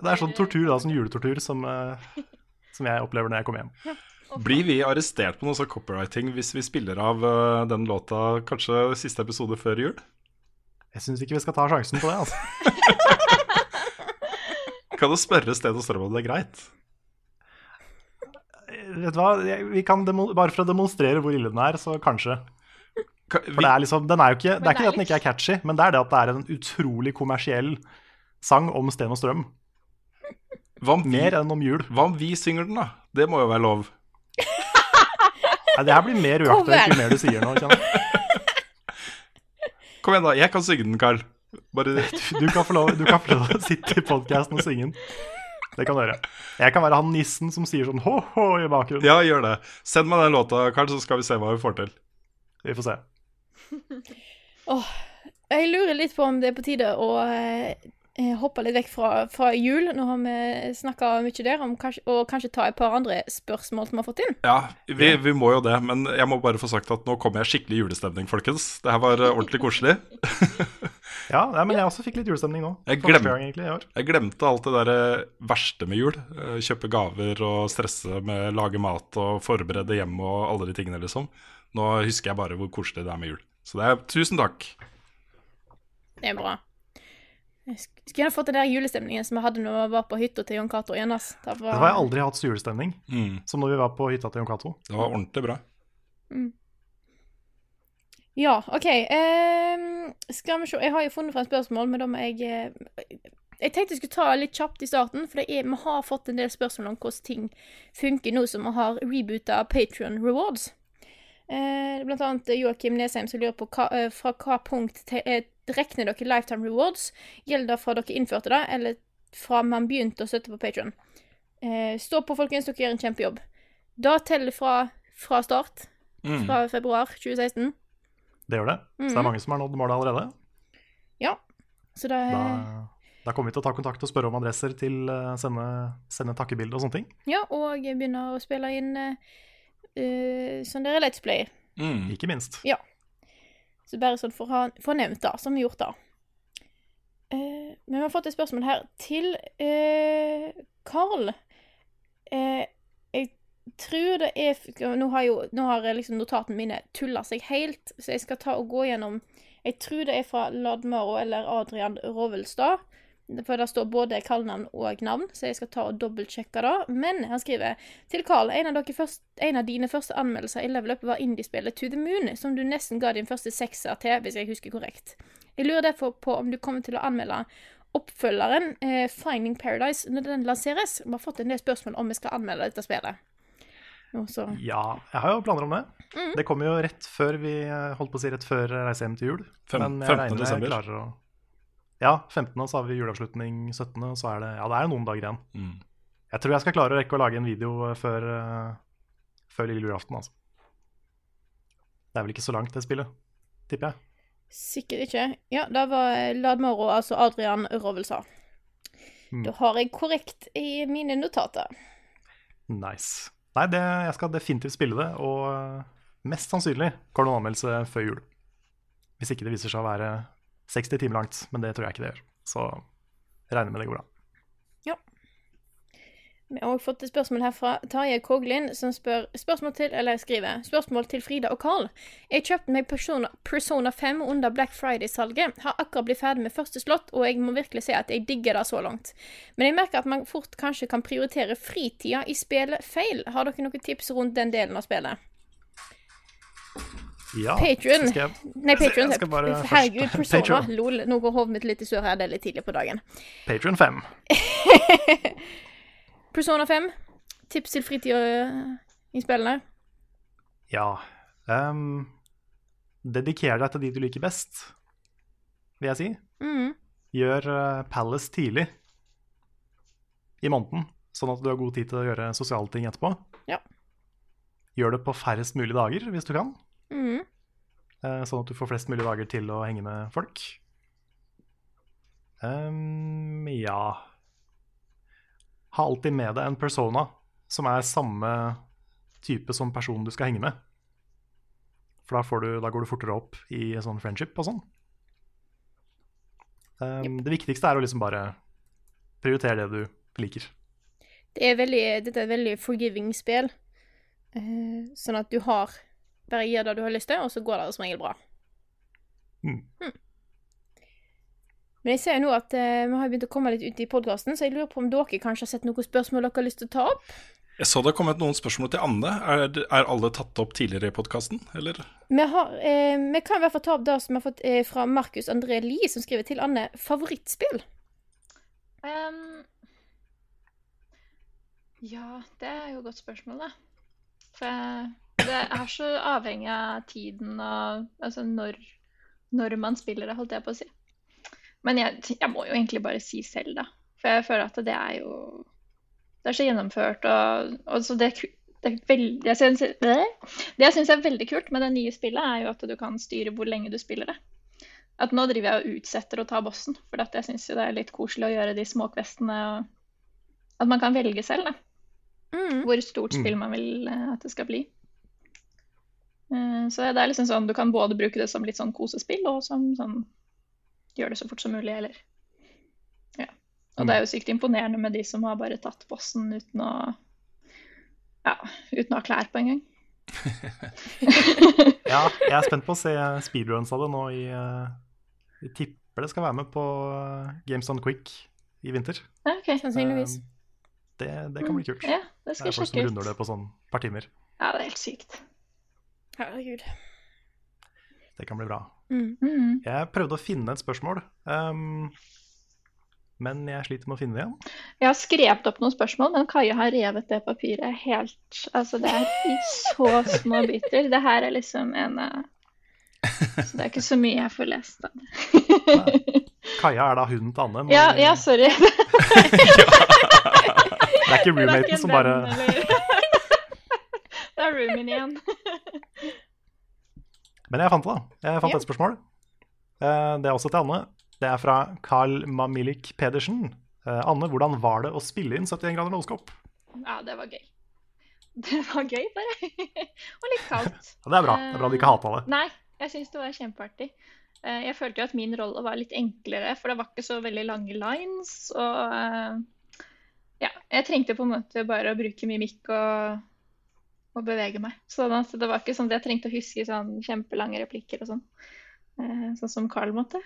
det er sånn tortur, da, sånn juletortur, som, eh, som jeg opplever når jeg kommer hjem. Blir vi arrestert på noe sånn copywriting hvis vi spiller av uh, den låta kanskje siste episode før jul? Jeg syns ikke vi skal ta sjansen på det. altså. *laughs* Kan du spørre Sted og Strøm om det er greit? Vet du hva? Vi kan demo bare for å demonstrere hvor ille den er, så kanskje. Ka- For det er liksom, den er jo ikke, det er ikke det det at den ikke er catchy, men det er det at det er en utrolig kommersiell sang om Sten og Strøm. hva, om vi, Mer enn om jul. hva om vi synger den, da? Det må jo være lov. Nei, det her blir mer uaktuelt jo mer du sier nå. *laughs* Kom igjen, da. Jeg kan synge den, Carl. Bare Du kan få lov, du kan få lov til å sitte i podkasten og synge den. Det kan du gjøre. Jeg kan være han nissen som sier sånn ho-ho i bakgrunnen. Ja, gjør det. Send meg den låta, Carl, så skal vi se hva vi får til. Vi får se. Åh, jeg lurer litt på om det er på tide å eh, hoppe litt vekk fra, fra jul. Nå har vi snakka mye der, om kanskje, og kanskje ta et par andre spørsmål som vi har fått inn. Ja, vi, vi må jo det, men jeg må bare få sagt at nå kommer jeg skikkelig julestemning, folkens. Det her var eh, ordentlig koselig. *laughs* Ja, nei, men jeg også fikk litt julestemning nå. Jeg glem- gang egentlig. Jeg glemte alt det der eh, verste med jul. Eh, Kjøpe gaver og stresse med lage mat og forberede hjemme og alle de tingene, liksom. Nå husker jeg bare hvor koselig det er med jul. Så det er tusen takk. Det er bra. Jeg skulle gjerne fått den der julestemningen som jeg hadde når vi var på hytta til Jon Cato igjen. ass. Det Det har jeg aldri hatt julestemning Mm. som når vi var på hytta til Jon Cato. Det var ordentlig bra. Ja, OK. ehm, skal vi se. Jeg har jo funnet frem spørsmål, men da må jeg eh, Jeg tenkte jeg skulle ta litt kjapt i starten, for det er, vi har fått en del spørsmål om hvordan ting funker nå som vi har reboota Patrion Rewards. Eh, blant annet Joakim Nesheim som lurer på hva, eh, fra hva punkt til, eh, regner dere lifetime rewards? Gjelder det fra dere innførte det, eller fra man begynte å støtte på Patron. Eh, stå på, folkens, dere gjør en kjempejobb. Da teller fra, fra start, Mm. fra februar 2016. Det gjør det. Så det er mange som har nådd målet allerede. Ja. Så det Da, da kommer vi til å ta kontakt og spørre om adresser til uh, sende, sende takkebilde og sånne ting. Ja, og begynne å spille inn uh, uh, sånn dere Let's Play. Mm. Ikke minst. Så bare sånn for å få nevnt det, som vi har gjort da. Eh, men vi har fått et spørsmål her til eh, Carl. Eh, jeg tror det er Nå har jo nå har liksom notatene mine tulla seg helt, så jeg skal ta og gå gjennom Jeg tror det er fra Ladmaro eller Adrian Rovelstad. For det står både kallenavn og navn, så jeg skal ta og dobbeltsjekke det. Men han skriver til Carl, en av, dere først, en av dine første anmeldelser i Level Up var indiespillet To The Moon, som du nesten ga din første sekser til, hvis jeg husker korrekt. Jeg lurer derfor på om du kommer til å anmelde oppfølgeren eh, Finding Paradise når den lanseres. Vi har fått en del spørsmål om vi skal anmelde dette spillet. Nå. Ja, jeg har jo planer om det. Mm. Det kommer jo rett før vi eh, holdt på å si rett før reise hjem til jul. Fem- Men jeg 15. regner med jeg klarer å Ja, 15. så har vi juleavslutning 17., og så er det Ja, det er noen dager igjen. Mm. Jeg tror jeg skal klare å rekke å lage en video eh, før, eh, før lille julaften, altså. Det er vel ikke så langt, det spillet, tipper jeg. Sikkert ikke. Ja, det var Ladmoro, altså Adrian Rovelsa. Mm. Da har jeg korrekt i mine notater. Nice. Nei, det, jeg skal definitivt spille det, og eh, mest sannsynlig kommer det noen anmeldelse før jul. Hvis ikke det viser seg å være 60 timer langt, men det tror jeg ikke det gjør. Så jeg regner med det går bra. Vi har også fått et spørsmål her fra Tarjei Koglin, som spør spørsmål til, eller skriver spørsmål til Frida og Carl. Jeg kjøpte meg Persona, Persona 5 under Black Friday-salget. Har akkurat blitt ferdig med første slott, og jeg må virkelig si at jeg digger det så langt. Men jeg merker at man fort kanskje kan prioritere fritida i spillet feil. Har dere noen tips rundt den delen av spillet? Ja, Patreon. jeg- Nei, først- Herregud, Persona. Lol. Nå går hodet mitt litt i surr her. Det er litt tidlig på dagen. Patreon 5. *laughs* Persona 5. Tips til fritidsinnspillene? Ja. Um, dediker deg til de du liker best, vil jeg si. Mm. Gjør eh, Palace tidlig i måneden, sånn at du har god tid til å gjøre sosiale ting etterpå. Ja. Gjør det på færrest mulig dager, hvis du kan. Mhm. Eh, Sånn at du får flest mulig dager til å henge med folk. Um, ja Ha alltid med deg en persona som er samme type som personen du skal henge med. For da, får du, da går du fortere opp i sånn friendship og sånn. Um, Det viktigste er å liksom bare prioritere det du liker. Det er veldig, dette er et veldig forgiving spill. Uh, sånn at du har Bare gjør det du har lyst til, og så går det som regel bra. Mm. Mm. Men jeg ser jo nå at eh, vi har begynt å komme litt ut i podkasten, så jeg lurer på om dere kanskje har sett noen spørsmål dere har lyst til å ta opp? Jeg så det har kommet noen spørsmål til Anne. Er, er alle tatt opp tidligere i podkasten, eller? Vi, har, eh, vi kan i hvert fall ta opp det som vi har fått eh, fra Markus André Lie, som skriver til Anne favorittspill. Um, ja, det er jo et godt spørsmål, da. For jeg- det er så avhengig av tiden og altså når, når man spiller det, holdt jeg på å si. Men jeg, jeg må jo egentlig bare si selv, da. For jeg føler at det er jo Det er så gjennomført, og, og så det, det, veldig, jeg synes, det jeg syns er veldig kult med det nye spillet, er jo at du kan styre hvor lenge du spiller det. At nå driver jeg og utsetter å ta bossen, for at jeg syns det er litt koselig å gjøre de småkvestene. og At man kan velge selv da, Mm. hvor stort spill man vil eh, at det skal bli. Eh, Så det er liksom sånn, du kan både bruke det som litt sånn kosespill, og som sånn gjør det så fort som mulig, eller Ja. Og det er jo sykt imponerende med de som har bare tatt bossen uten å Ja, uten å ha klær på engang. *laughs* Ja, jeg er spent på å se speedruns av det nå i eh, Jeg tipper det skal være med på eh, Games on Quick i vinter. Ja, OK. Sannsynligvis. Det, det kan bli kult. Ja, det Det er folk som runder det på sånn par timer. Ja, det er helt sykt. Herregud. Det kan bli bra. Mm. Mhm. Jeg prøvde å finne et spørsmål, um, men jeg sliter med å finne det igjen. Jeg har skrevet opp noen spørsmål, men Kaja har revet det papiret helt Altså, det er i så små biter. Det her er liksom en uh, Så det er ikke så mye jeg får lest av det. Kaja er da hunden til Anne. men Ja, ja, sorry. *laughs* Det er ikke er roommaten som bare? *laughs* Det er roomien igjen. Men jeg fant det, da. Jeg fant Ja. et spørsmål. Eh, Det er også til Anne. Det er fra Carl Mamilik Pedersen. Eh, Anne, hvordan var det å spille inn 71 grader nålskopp? Ja, det var gøy. *laughs* Det var gøy, bare. *laughs* Og litt kaldt. *laughs* Ja, det er bra. Det er bra du ikke hata det. Nei, jeg syns det var kjempeartig. Eh, Jeg følte jo at min rolle var litt enklere, for det var ikke så veldig lange lines. Og eh, ja, jeg trengte på en måte bare å bruke mimikk og, og bevege meg. Sånn at det var ikke sånn at jeg trengte å huske sånn kjempelange replikker og sånn. Eh, Sånn som Carl måtte.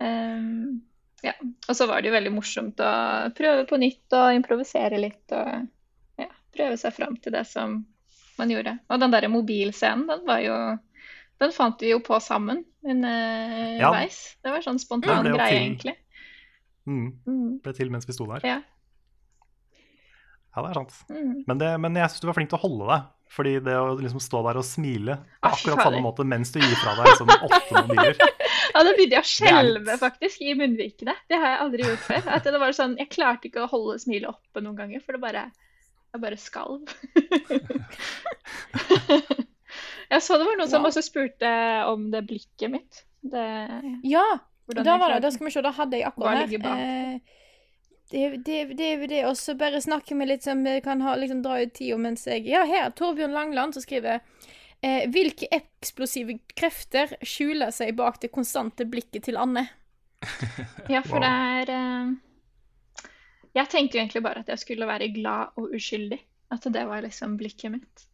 um, *laughs* ja. Og så var det jo veldig morsomt å prøve på nytt og improvisere litt. og ja, prøve seg fram til det som man gjorde. Og den der mobilscenen, den var jo Den fant vi jo på sammen underveis. det var sånn spontan greie, egentlig. Mm. Mm. Ble til mens vi sto der. Ja. Ja, det er sant. Mm. Men, det, men jeg syns du var flink til å holde deg. Fordi det å liksom stå der og smile på akkurat samme måte mens du gir fra deg sånn åtte mobiler Ja, da begynte jeg å Det skjelve faktisk i munnvikene. Det har jeg aldri gjort før. At det var sånn, Jeg klarte ikke å holde smilet oppe noen ganger, for det bare Jeg bare skalv. *laughs* jeg så det var noen som Ja. også spurte om det blikket mitt. Det, Ja, da var det. Da skal vi se, da hadde jeg akkurat? Eh, det, det, det er jo det, og så bare snakke med litt som kan ha, liksom, dra ut tida mens jeg Ja, her, Torbjørn Langland som skriver eh, Hvilke eksplosive krefter skjuler seg bak det konstante blikket til Anne? *laughs* Ja, for det er eh, Jeg tenkte jo egentlig bare at jeg skulle være glad og uskyldig. At det var liksom blikket mitt.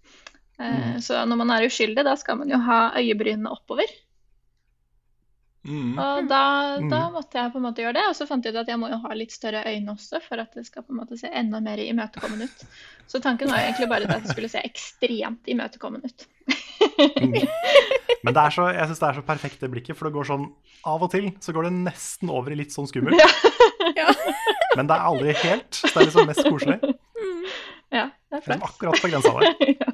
Eh, Så når man er uskyldig, da skal man jo ha øyebrynene oppover. Mm. Og da, Mm. da måtte jeg på en måte gjøre det. Og så fant jeg ut at jeg må jo ha litt større øyne også, for at det skal på en måte se enda mer imøtekommende ut. Så tanken var jo egentlig bare at det skulle se ekstremt imøtekommende ut. Men det er så, jeg syns det er så perfekt det blikket, for det går sånn Av og til så går det nesten over i litt sånn skummelt. Ja. Men det er aldri helt. Så det er liksom mest koselig. Det Ja, det er flott. akkurat på grensa der. *laughs* ja.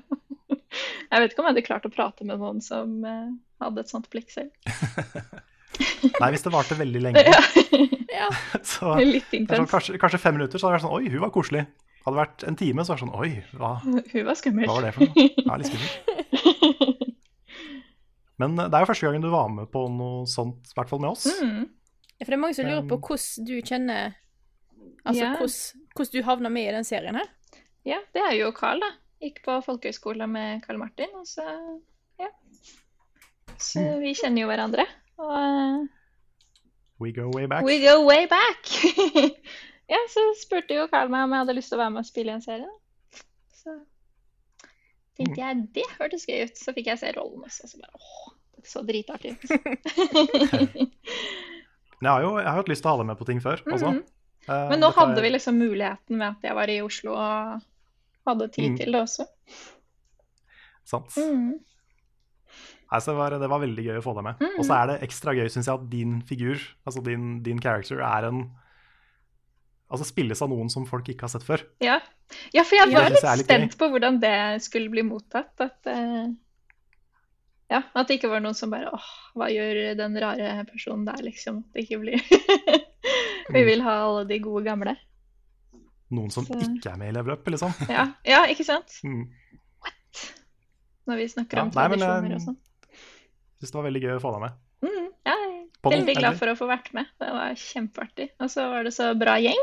Jeg vet ikke om jeg hadde klart å prate med noen som eh, hadde et sånt blikk selv. *laughs* Nei, hvis det varte veldig lenge, Ja. *laughs* *laughs* så er sånn, kanskje, kanskje fem minutter, så hadde det vært sånn Oi, hun var koselig. Hadde det vært en time, så hadde det vært sånn Oi, hva, Hun var skummel. hva var det for noe? *laughs* Ja, litt skummelt. Men eh, det er jo første gangen du var med på noe sånt, i hvert fall med oss. Mm. For det er mange som lurer på hvordan du kjenner Altså Ja. hvordan, hvordan du havna med i den serien her. Ja, det er jo Carl, da. Gikk på folkehøyskole med Carl Martin, og så ja. Så Mm. vi kjenner jo hverandre. Og eh, We go way back. we go way back! *laughs* ja, så spurte jo Carl meg om jeg hadde lyst til å være med og spille i en serie. Så tenkte jeg det hørtes gøy ut. Så fikk jeg se rollen også, så bare åh, det så dritartig ut. *laughs* Jeg har jo jeg har hatt lyst til å ha deg med på ting før også. -hmm. uh, Men nå dette hadde vi liksom muligheten med at jeg var i Oslo og hadde tid Mm. til det også. Sant. Mm. Altså, det, var, det var veldig gøy å få deg med. Mm. Og så er det ekstra gøy, syns jeg, at din figur, altså din, din character, er en Altså spilles av noen som folk ikke har sett før. Ja. ja, for jeg var ja. litt litt gøy. spent på hvordan det skulle bli mottatt. At, uh, ja, at det ikke var noen som bare åh, hva gjør den rare personen der, liksom? At det ikke blir *laughs* Vi Mm. vil ha alle de gode gamle. noen som Så- ikke er med i Level Up, liksom. Ja, ja ikke sant? Mm. Når vi snakker om tradisjoner eh, og sånn. Syns det var veldig gøy å få deg med. Mm, ja, jeg er veldig glad for å få vært med. Det var kjempeartig. Og så var det så bra gjeng.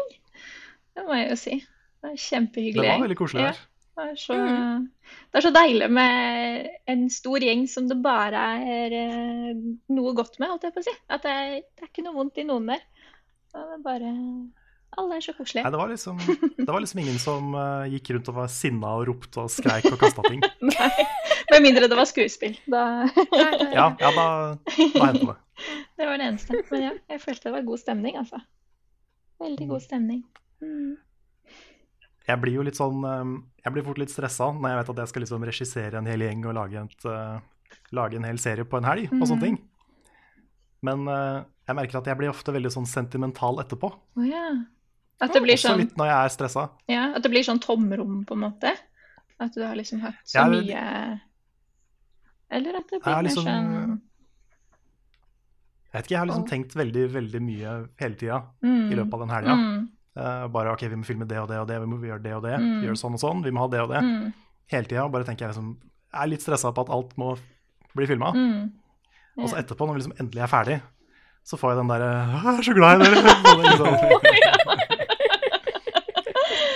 Det må jeg jo si. Det var Det kjempehyggelig var veldig koselig Ja, det, er så, det er så deilig med en stor gjeng som det bare er eh, noe godt med, holdt jeg på å si. At det er, det er ikke noe vondt i noen der. Det er bare Alle er så koselige. Nei, det var liksom, det var liksom ingen som uh, gikk rundt og var sinna og ropte og skreik og kasta ting. *laughs* Nei, Med mindre det var skuespill. Da Ja, ja da, da hendte det. *laughs* Det var det eneste. Men ja, jeg følte det var god stemning, altså. Veldig god stemning. Mm. Jeg blir jo litt sånn eh, Jeg blir fort litt stressa når jeg vet at jeg skal liksom regissere en hel gjeng og lage, et, uh, lage en hel serie på en helg og sånne Mhm. ting. Men uh, jeg merker at jeg blir ofte veldig sånn sentimental etterpå. Oh, ja. At det blir Også sånn litt når jeg er stressa. Ja, at det blir sånn tomrom, på en måte? At du har liksom hatt så Ja, mye Eller at det Jeg mer liksom- sånn Jeg vet ikke, jeg har liksom tenkt veldig, veldig mye hele tida Mm. i løpet av den helga. Mm. Uh, bare OK, vi må filme det og det og det, vi må gjøre det og det. Mm. Gjøre sånn og sånn, vi må ha det og det. Mm. Hele tida. Bare tenker jeg liksom Jeg er litt stressa på at alt må bli filma. Mm. Og så etterpå, når vi liksom endelig er ferdig, så får jeg den derre Jeg er så glad i dere! *laughs* *laughs*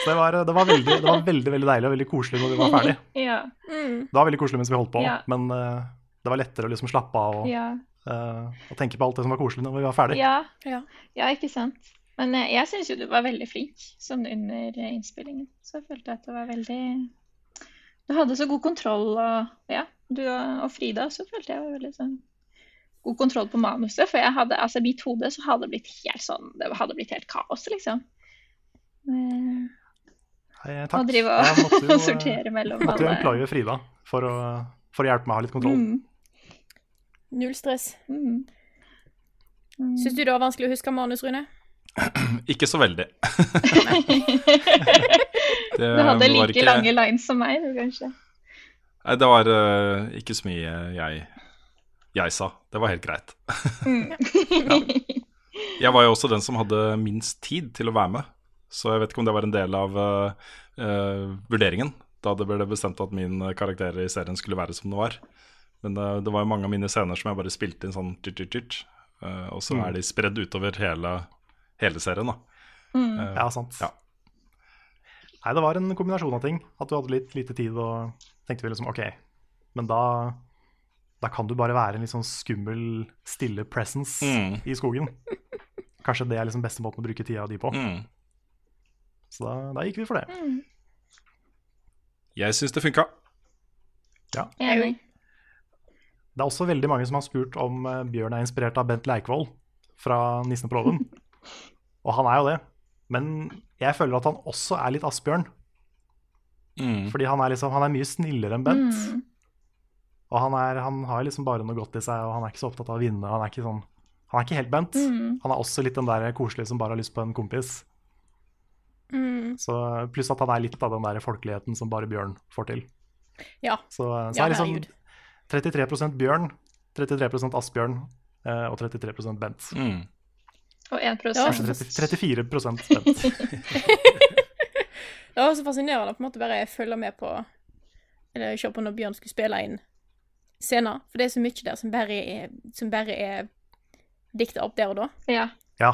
Så det var, det, var veldig, det var veldig veldig deilig og veldig koselig når vi var ferdig. *laughs* Ja. Mm. Det var veldig koselig mens vi holdt på, Ja. men uh, det var lettere å liksom slappe av og, Ja. uh, og tenke på alt det som var koselig når vi var ferdig. Ja. Ja. ja, ikke sant. Men uh, jeg syns jo du var veldig flink sånn under eh, innspillingen. Så jeg følte at det var veldig Du hadde så god kontroll, og ja, du og og Frida så følte jeg var veldig sånn god kontroll på manuset. For jeg hadde, altså mitt hode så hadde det blitt helt sånn Det hadde blitt helt kaos, liksom. Eh, Å takk. drive og *laughs* jo, eh, sortere mellom måtte jo alle employe Frida for å, for å hjelpe meg å ha litt kontroll. Mm. Null stress. Mm. Mm. Syns du det var vanskelig å huske manus, Rune? *clears throat* Ikke så veldig. *laughs* Det Du hadde like ikke- lange lines som meg, du, kanskje. Nei, det var uh, ikke så mye jeg, jeg sa. Det var helt greit. *laughs* ja. Jeg var jo også den som hadde minst tid til å være med, så jeg vet ikke om det var en del av uh, eh, vurderingen da det ble bestemt at min karakter i serien skulle være som den var. Men uh, det var jo mange av mine scener som jeg bare spilte inn sånn tyrt-tyrt-tyrt, uh, og så Mm. er de spredd utover hele, hele serien, da. Mm. Eh, Ja, sant. Ja. Nei, det var en kombinasjon av ting. At du hadde litt lite tid og tenkte vi liksom OK, men da, da kan du bare være en litt sånn skummel, stille presence Mm. i skogen. Kanskje det er liksom beste måten å bruke tida di på. Mm. Så da, da gikk vi for det. Mm. Jeg syns det funka. Enig. Det er også veldig mange som har spurt om eh, Bjørn er inspirert av Bent Leikvoll fra 'Nissen på låven'. Og han er jo det. Men jeg føler at han også er litt Asbjørn. Mm. Fordi han er, liksom, han er mye snillere enn Bent. Mm. Og han, er, han har liksom bare noe godt i seg, og han er ikke så opptatt av å vinne. Han er ikke, sånn, han er ikke helt Bent. Mm. Han er også litt den der koselige som bare har lyst på en kompis. Mm. Så, pluss at han er litt av den der folkeligheten som bare Bjørn får til. Ja. Så, så Ja, er liksom herregud. 33% Bjørn, 33 Asbjørn eh, og 33 Bent. Mm. Og 1% Kanskje 30, 34% Bent. *laughs* Det var så fascinerende å på en måte bare følge med på Eller se på når Bjørn skulle spille inn scener. For det er så mye der som bare er, som bare er dikta opp der og da. Ja. Ja,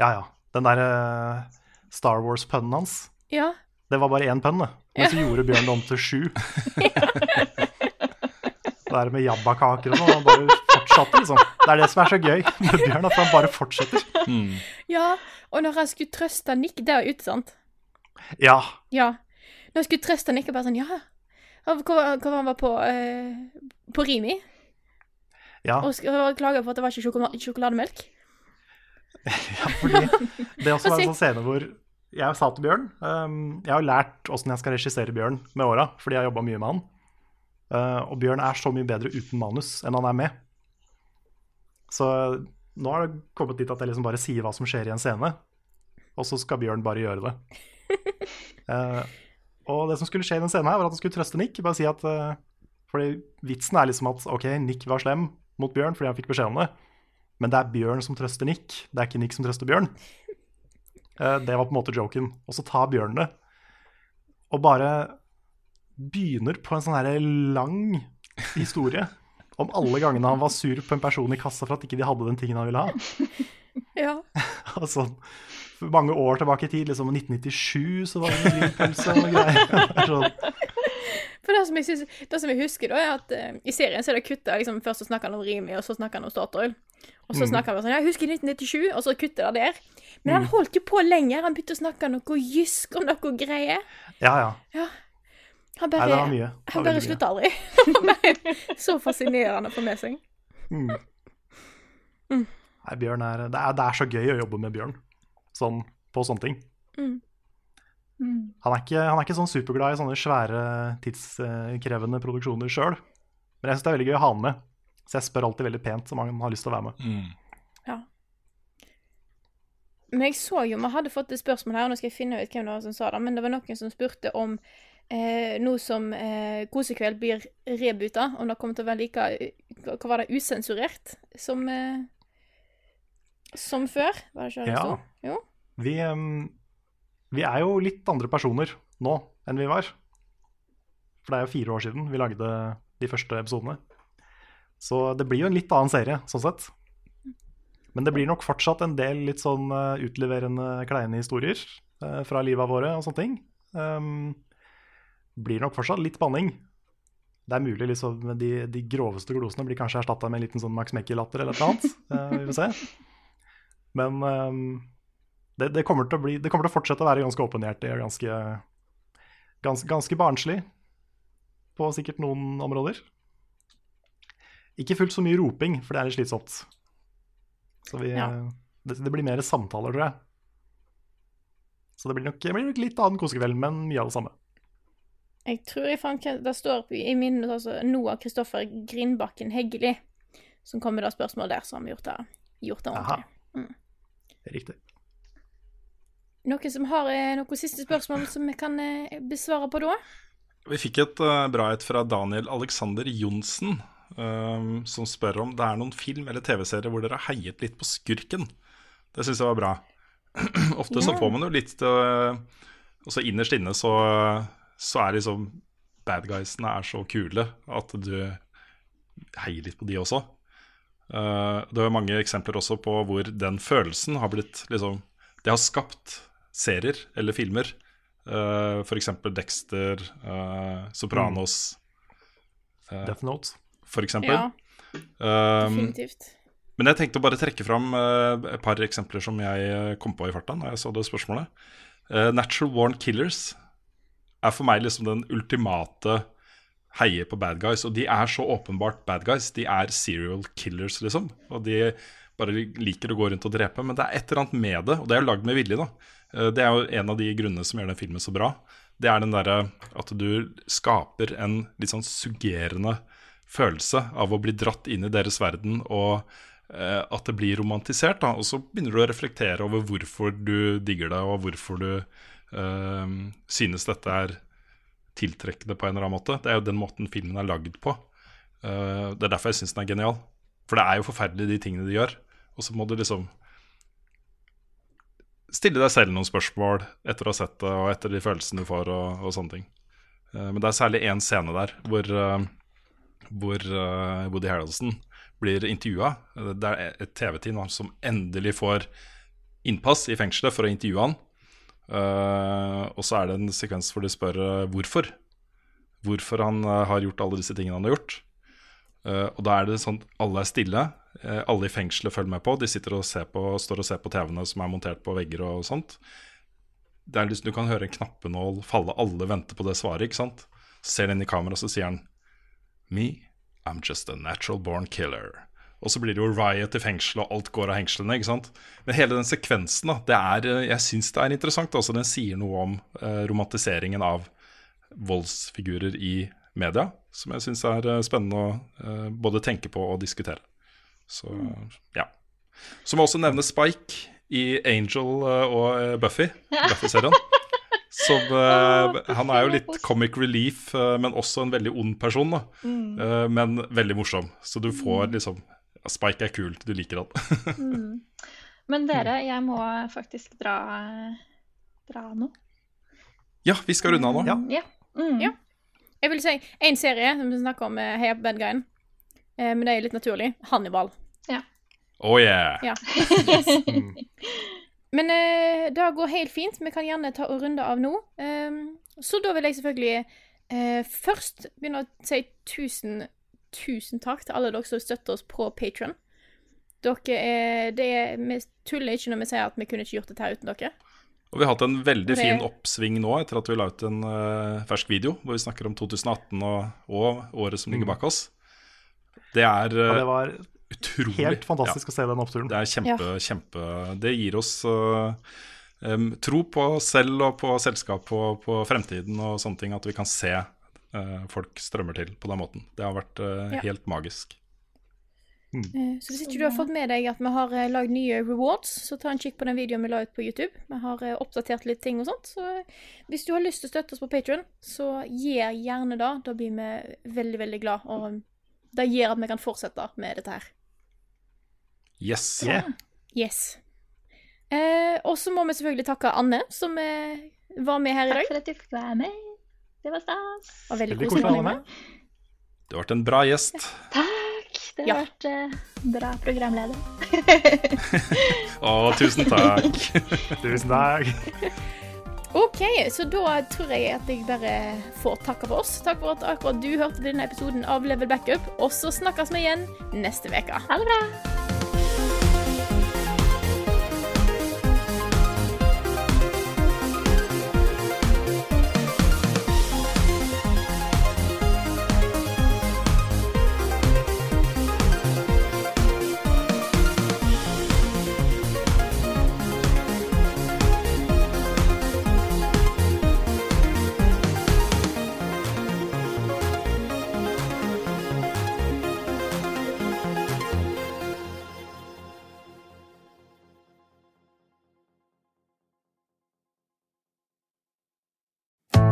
ja. ja. Den der eh, Star Wars-pønnen hans, Ja. det var bare én pønn, det. Men så gjorde Bjørn det om til sju. *laughs* det der med jabbakaker og sånn, han bare fortsatte, liksom. Det er det som er så gøy med *laughs* Bjørn, at han bare fortsetter. Mm. ja. Og når han skulle trøste Nick der ute, sant Ja. Ja. Når han skulle trøste Nick, bare sånn Ja, hva var han var på eh, På Rimi? Ja, Og, klaga på at det var ikke sjokolade, sjokolademelk? *laughs* ja fordi det også var en sånn scene hvor jeg sa til Bjørn um, Jeg har lært åssen jeg skal regissere Bjørn med åra, fordi jeg har jobba mye med han. Uh, og Bjørn er så mye bedre uten manus enn han er med. Så nå har det kommet dit at jeg liksom bare sier hva som skjer i en scene, og så skal Bjørn bare gjøre det. Uh, *laughs* og det som skulle skje i den scenen her, var at han skulle trøste Nick. Bare si at uh, Fordi vitsen er liksom at OK, Nick var slem mot Bjørn fordi han fikk beskjed om det. Men det er Bjørn som trøster Nick, det er ikke Nick som trøster Bjørn. Eh, det var på en måte joken. Og så tar Bjørn det, og bare begynner på en sånn her lang historie om alle gangene han var sur på en person i kassa for at ikke de hadde den tingen han ville ha. Ja. *laughs* Altså, mange år tilbake i tid, liksom 1997, så var det grillpølse og greier. *laughs* Er sånn, For det som jeg, synes, det som jeg husker, da, er at uh, i serien så er det kutta liksom, Først så snakker han om Rimi, og så snakker han om Statoil. Og så snakka snakker han sånn jeg husker 1997, og så kutter han der. Men Mm. han holdt jo på lenger. Han begynte å snakke noe jysk og noe greier. ja, ja. Han Nei, bare, det var mye. Han var bare slutta aldri. *laughs* Så fascinerende å få med seg. Mm. Nei, Bjørn er det, er det er så gøy å jobbe med Bjørn sånn, på sånne ting. Mm. Han er, ikke, han er ikke sånn superglad i sånne svære, tidskrevende produksjoner sjøl. Men jeg syns det er veldig gøy å ha han med. Så jeg spør alltid veldig pent om han har lyst til å være med. Ja. Men jeg så jo, vi hadde fått et spørsmål her, og nå skal jeg finne ut hvem det var som sa det, men det var noen som spurte om eh, nå som eh, Kosekveld blir rebuta, om det kommer til å være like Hva var det, usensurert som eh, som før? Var det ikke det det Ja. sto? Jo. Vi, um, vi er jo litt andre personer nå enn vi var. For det er jo fire år siden vi lagde de første episodene. Så det blir jo en litt annen serie, sånn sett. Men det blir nok fortsatt en del litt sånn eh, utleverende kleine historier eh, fra livet våre og sånne ting. Um, blir nok fortsatt litt banning. Det er mulig liksom, de, de groveste glosene blir kanskje erstatta med en liten sånn Max Mekker-latter eller noe annet. Eh, vi får se. Men um, det, det, kommer bli, det kommer til å fortsette å være ganske åpenhjertig og ganske, ganske, ganske barnslig på sikkert noen områder. Ikke fullt så mye roping, for det er litt slitsomt. Så vi, Ja. det, det blir mer samtaler, tror jeg. Så det blir nok, det blir nok litt annen kosekveld, men mye av det samme. Jeg tror jeg fant Det står i min altså, Noah Kristoffer Grindbakken Heggeli, som kom med det spørsmålet der, så har vi gjort det, gjort det ordentlig. Aha. Riktig. Noen som har eh, noen siste spørsmål som vi kan eh, besvare på da? Vi fikk et eh, bra et fra Daniel Alexander Johnsen, eh, som spør om det er noen film eller TV-serier hvor dere har heiet litt på skurken. Det syns jeg var bra. *clears throat* Ofte så får man jo litt til Og så innerst inne så, så er liksom bad guysene er så kule at du heier litt på de også. Uh, det er mange eksempler også på hvor den følelsen har blitt liksom Det har skapt serier eller filmer. Uh, F.eks. Dexter, uh, Sopranos, eh, Death Note. For eksempel. definitivt. Um, men jeg tenkte å bare trekke fram eh, et par eksempler som jeg eh, kom på i farta da jeg så det spørsmålet. Eh, Natural Worn Killers er for meg liksom den ultimate heie på bad guys. Og de er så åpenbart bad guys. De er serial killers, liksom. Og de bare liker å gå rundt og drepe. Men det er et eller annet med det, og det er jo lagd med vilje, da. Det er jo en av de grunnene som gjør den filmen så bra. Det er den derre at du skaper en litt sånn suggerende følelse av å bli dratt inn i deres verden, og eh, at det blir romantisert. da Og så begynner du å reflektere over hvorfor du digger det, og hvorfor du eh, synes dette er tiltrekkende på en eller annen måte. Det er jo den måten filmen er lagd på. Eh, det er derfor jeg syns den er genial. For det er jo forferdelig, de tingene de gjør. Og så må du liksom stille deg selv noen spørsmål etter å ha sett det, og etter de følelsene du får, og, og sånne ting. Eh, men det er særlig én scene der hvor, eh, hvor eh, Woody Harroldson blir intervjua. Det er et TV-team som endelig får innpass i fengselet for å intervjue han. Eh, og så er det en sekvens hvor de spør eh, hvorfor. Hvorfor han har gjort alle disse tingene han har gjort. Og da er det sånn alle er stille. alle i fengselet følger med på. De sitter og på, står og ser på TV-ene som er montert på vegger og sånt. Det er liksom, du kan høre en knappenål falle, alle venter på det svaret. ikke sant? Så ser den inn i kameraet, så sier han Me, I'm just a natural born killer. Og så blir det jo riot i fengselet, og alt går av hengslene. ikke sant? Men hele den sekvensen, da, det er, eh, jeg syns det er interessant. altså Den sier noe om eh, romantiseringen av voldsfigurer i media, som jeg syns er eh, spennende å eh, både tenke på og diskutere. Så ja. Så må jeg også nevne Spike i Angel eh, og Buffy, *laughs* Buffy-serien. Som uh, Han er jo litt comic relief, uh, men også en veldig ond person. da Uh, Men veldig morsom. Så du får liksom ja, Spike er kult, du liker han. *laughs* Men dere, jeg må faktisk dra, dra nå. Ja, vi skal runde av nå. Ja. Ja. Mm. Ja. Jeg vil si én serie, som vi snakker om uh, Heia på bad guyen. Eh, men det er litt naturlig. Hannibal. Oh yeah. Ja. *laughs* *laughs* Mm. Men eh, det går helt fint. Vi kan gjerne ta og runde av nå. Um, så da vil jeg selvfølgelig eh, først begynne å si tusen, tusen takk til alle dere som støtter oss på Patron. Dere er, det er, Vi tuller ikke når vi sier at vi kunne ikke gjort dette uten dere. Og vi har hatt en veldig det- fin oppsving nå etter at vi la ut en uh, fersk video hvor vi snakker om 2018 og, og året som ligger bak oss. Det er uh, ja, det var utrolig. helt fantastisk å se den oppturen. Det er kjempe, kjempe Det gir oss uh, um, tro på oss selv og på selskap og på fremtiden og sånne ting. At vi kan se uh, folk strømmer til på den måten. Det har vært uh, Ja. helt magisk. Mm. Så hvis ikke du har fått med deg at vi har lagd nye rewards, så ta en kikk på den videoen vi la ut på YouTube. Vi har oppdatert litt ting og sånt. Så hvis du har lyst til å støtte oss på Patrion, så gjør gjerne det. Da blir vi veldig, veldig glad. Og det gjør at vi kan fortsette med dette her. Yes. Yeah. Yes. Eh, og så må vi selvfølgelig takke Anne, som eh, var med her i dag. Takk for at du fikk være med. Det var stas. Var veldig Veldig koselig å ha med. Du har vært en bra gjest. Takk. Det har Ja. vært eh, bra programleder. *laughs* Å, tusen takk. *laughs* Tusen takk. OK, så da tror jeg at jeg bare får takke for oss. Takk for at akkurat du hørte denne episoden av Level Backup. Og så snakkes vi igjen neste uke. Ha det bra.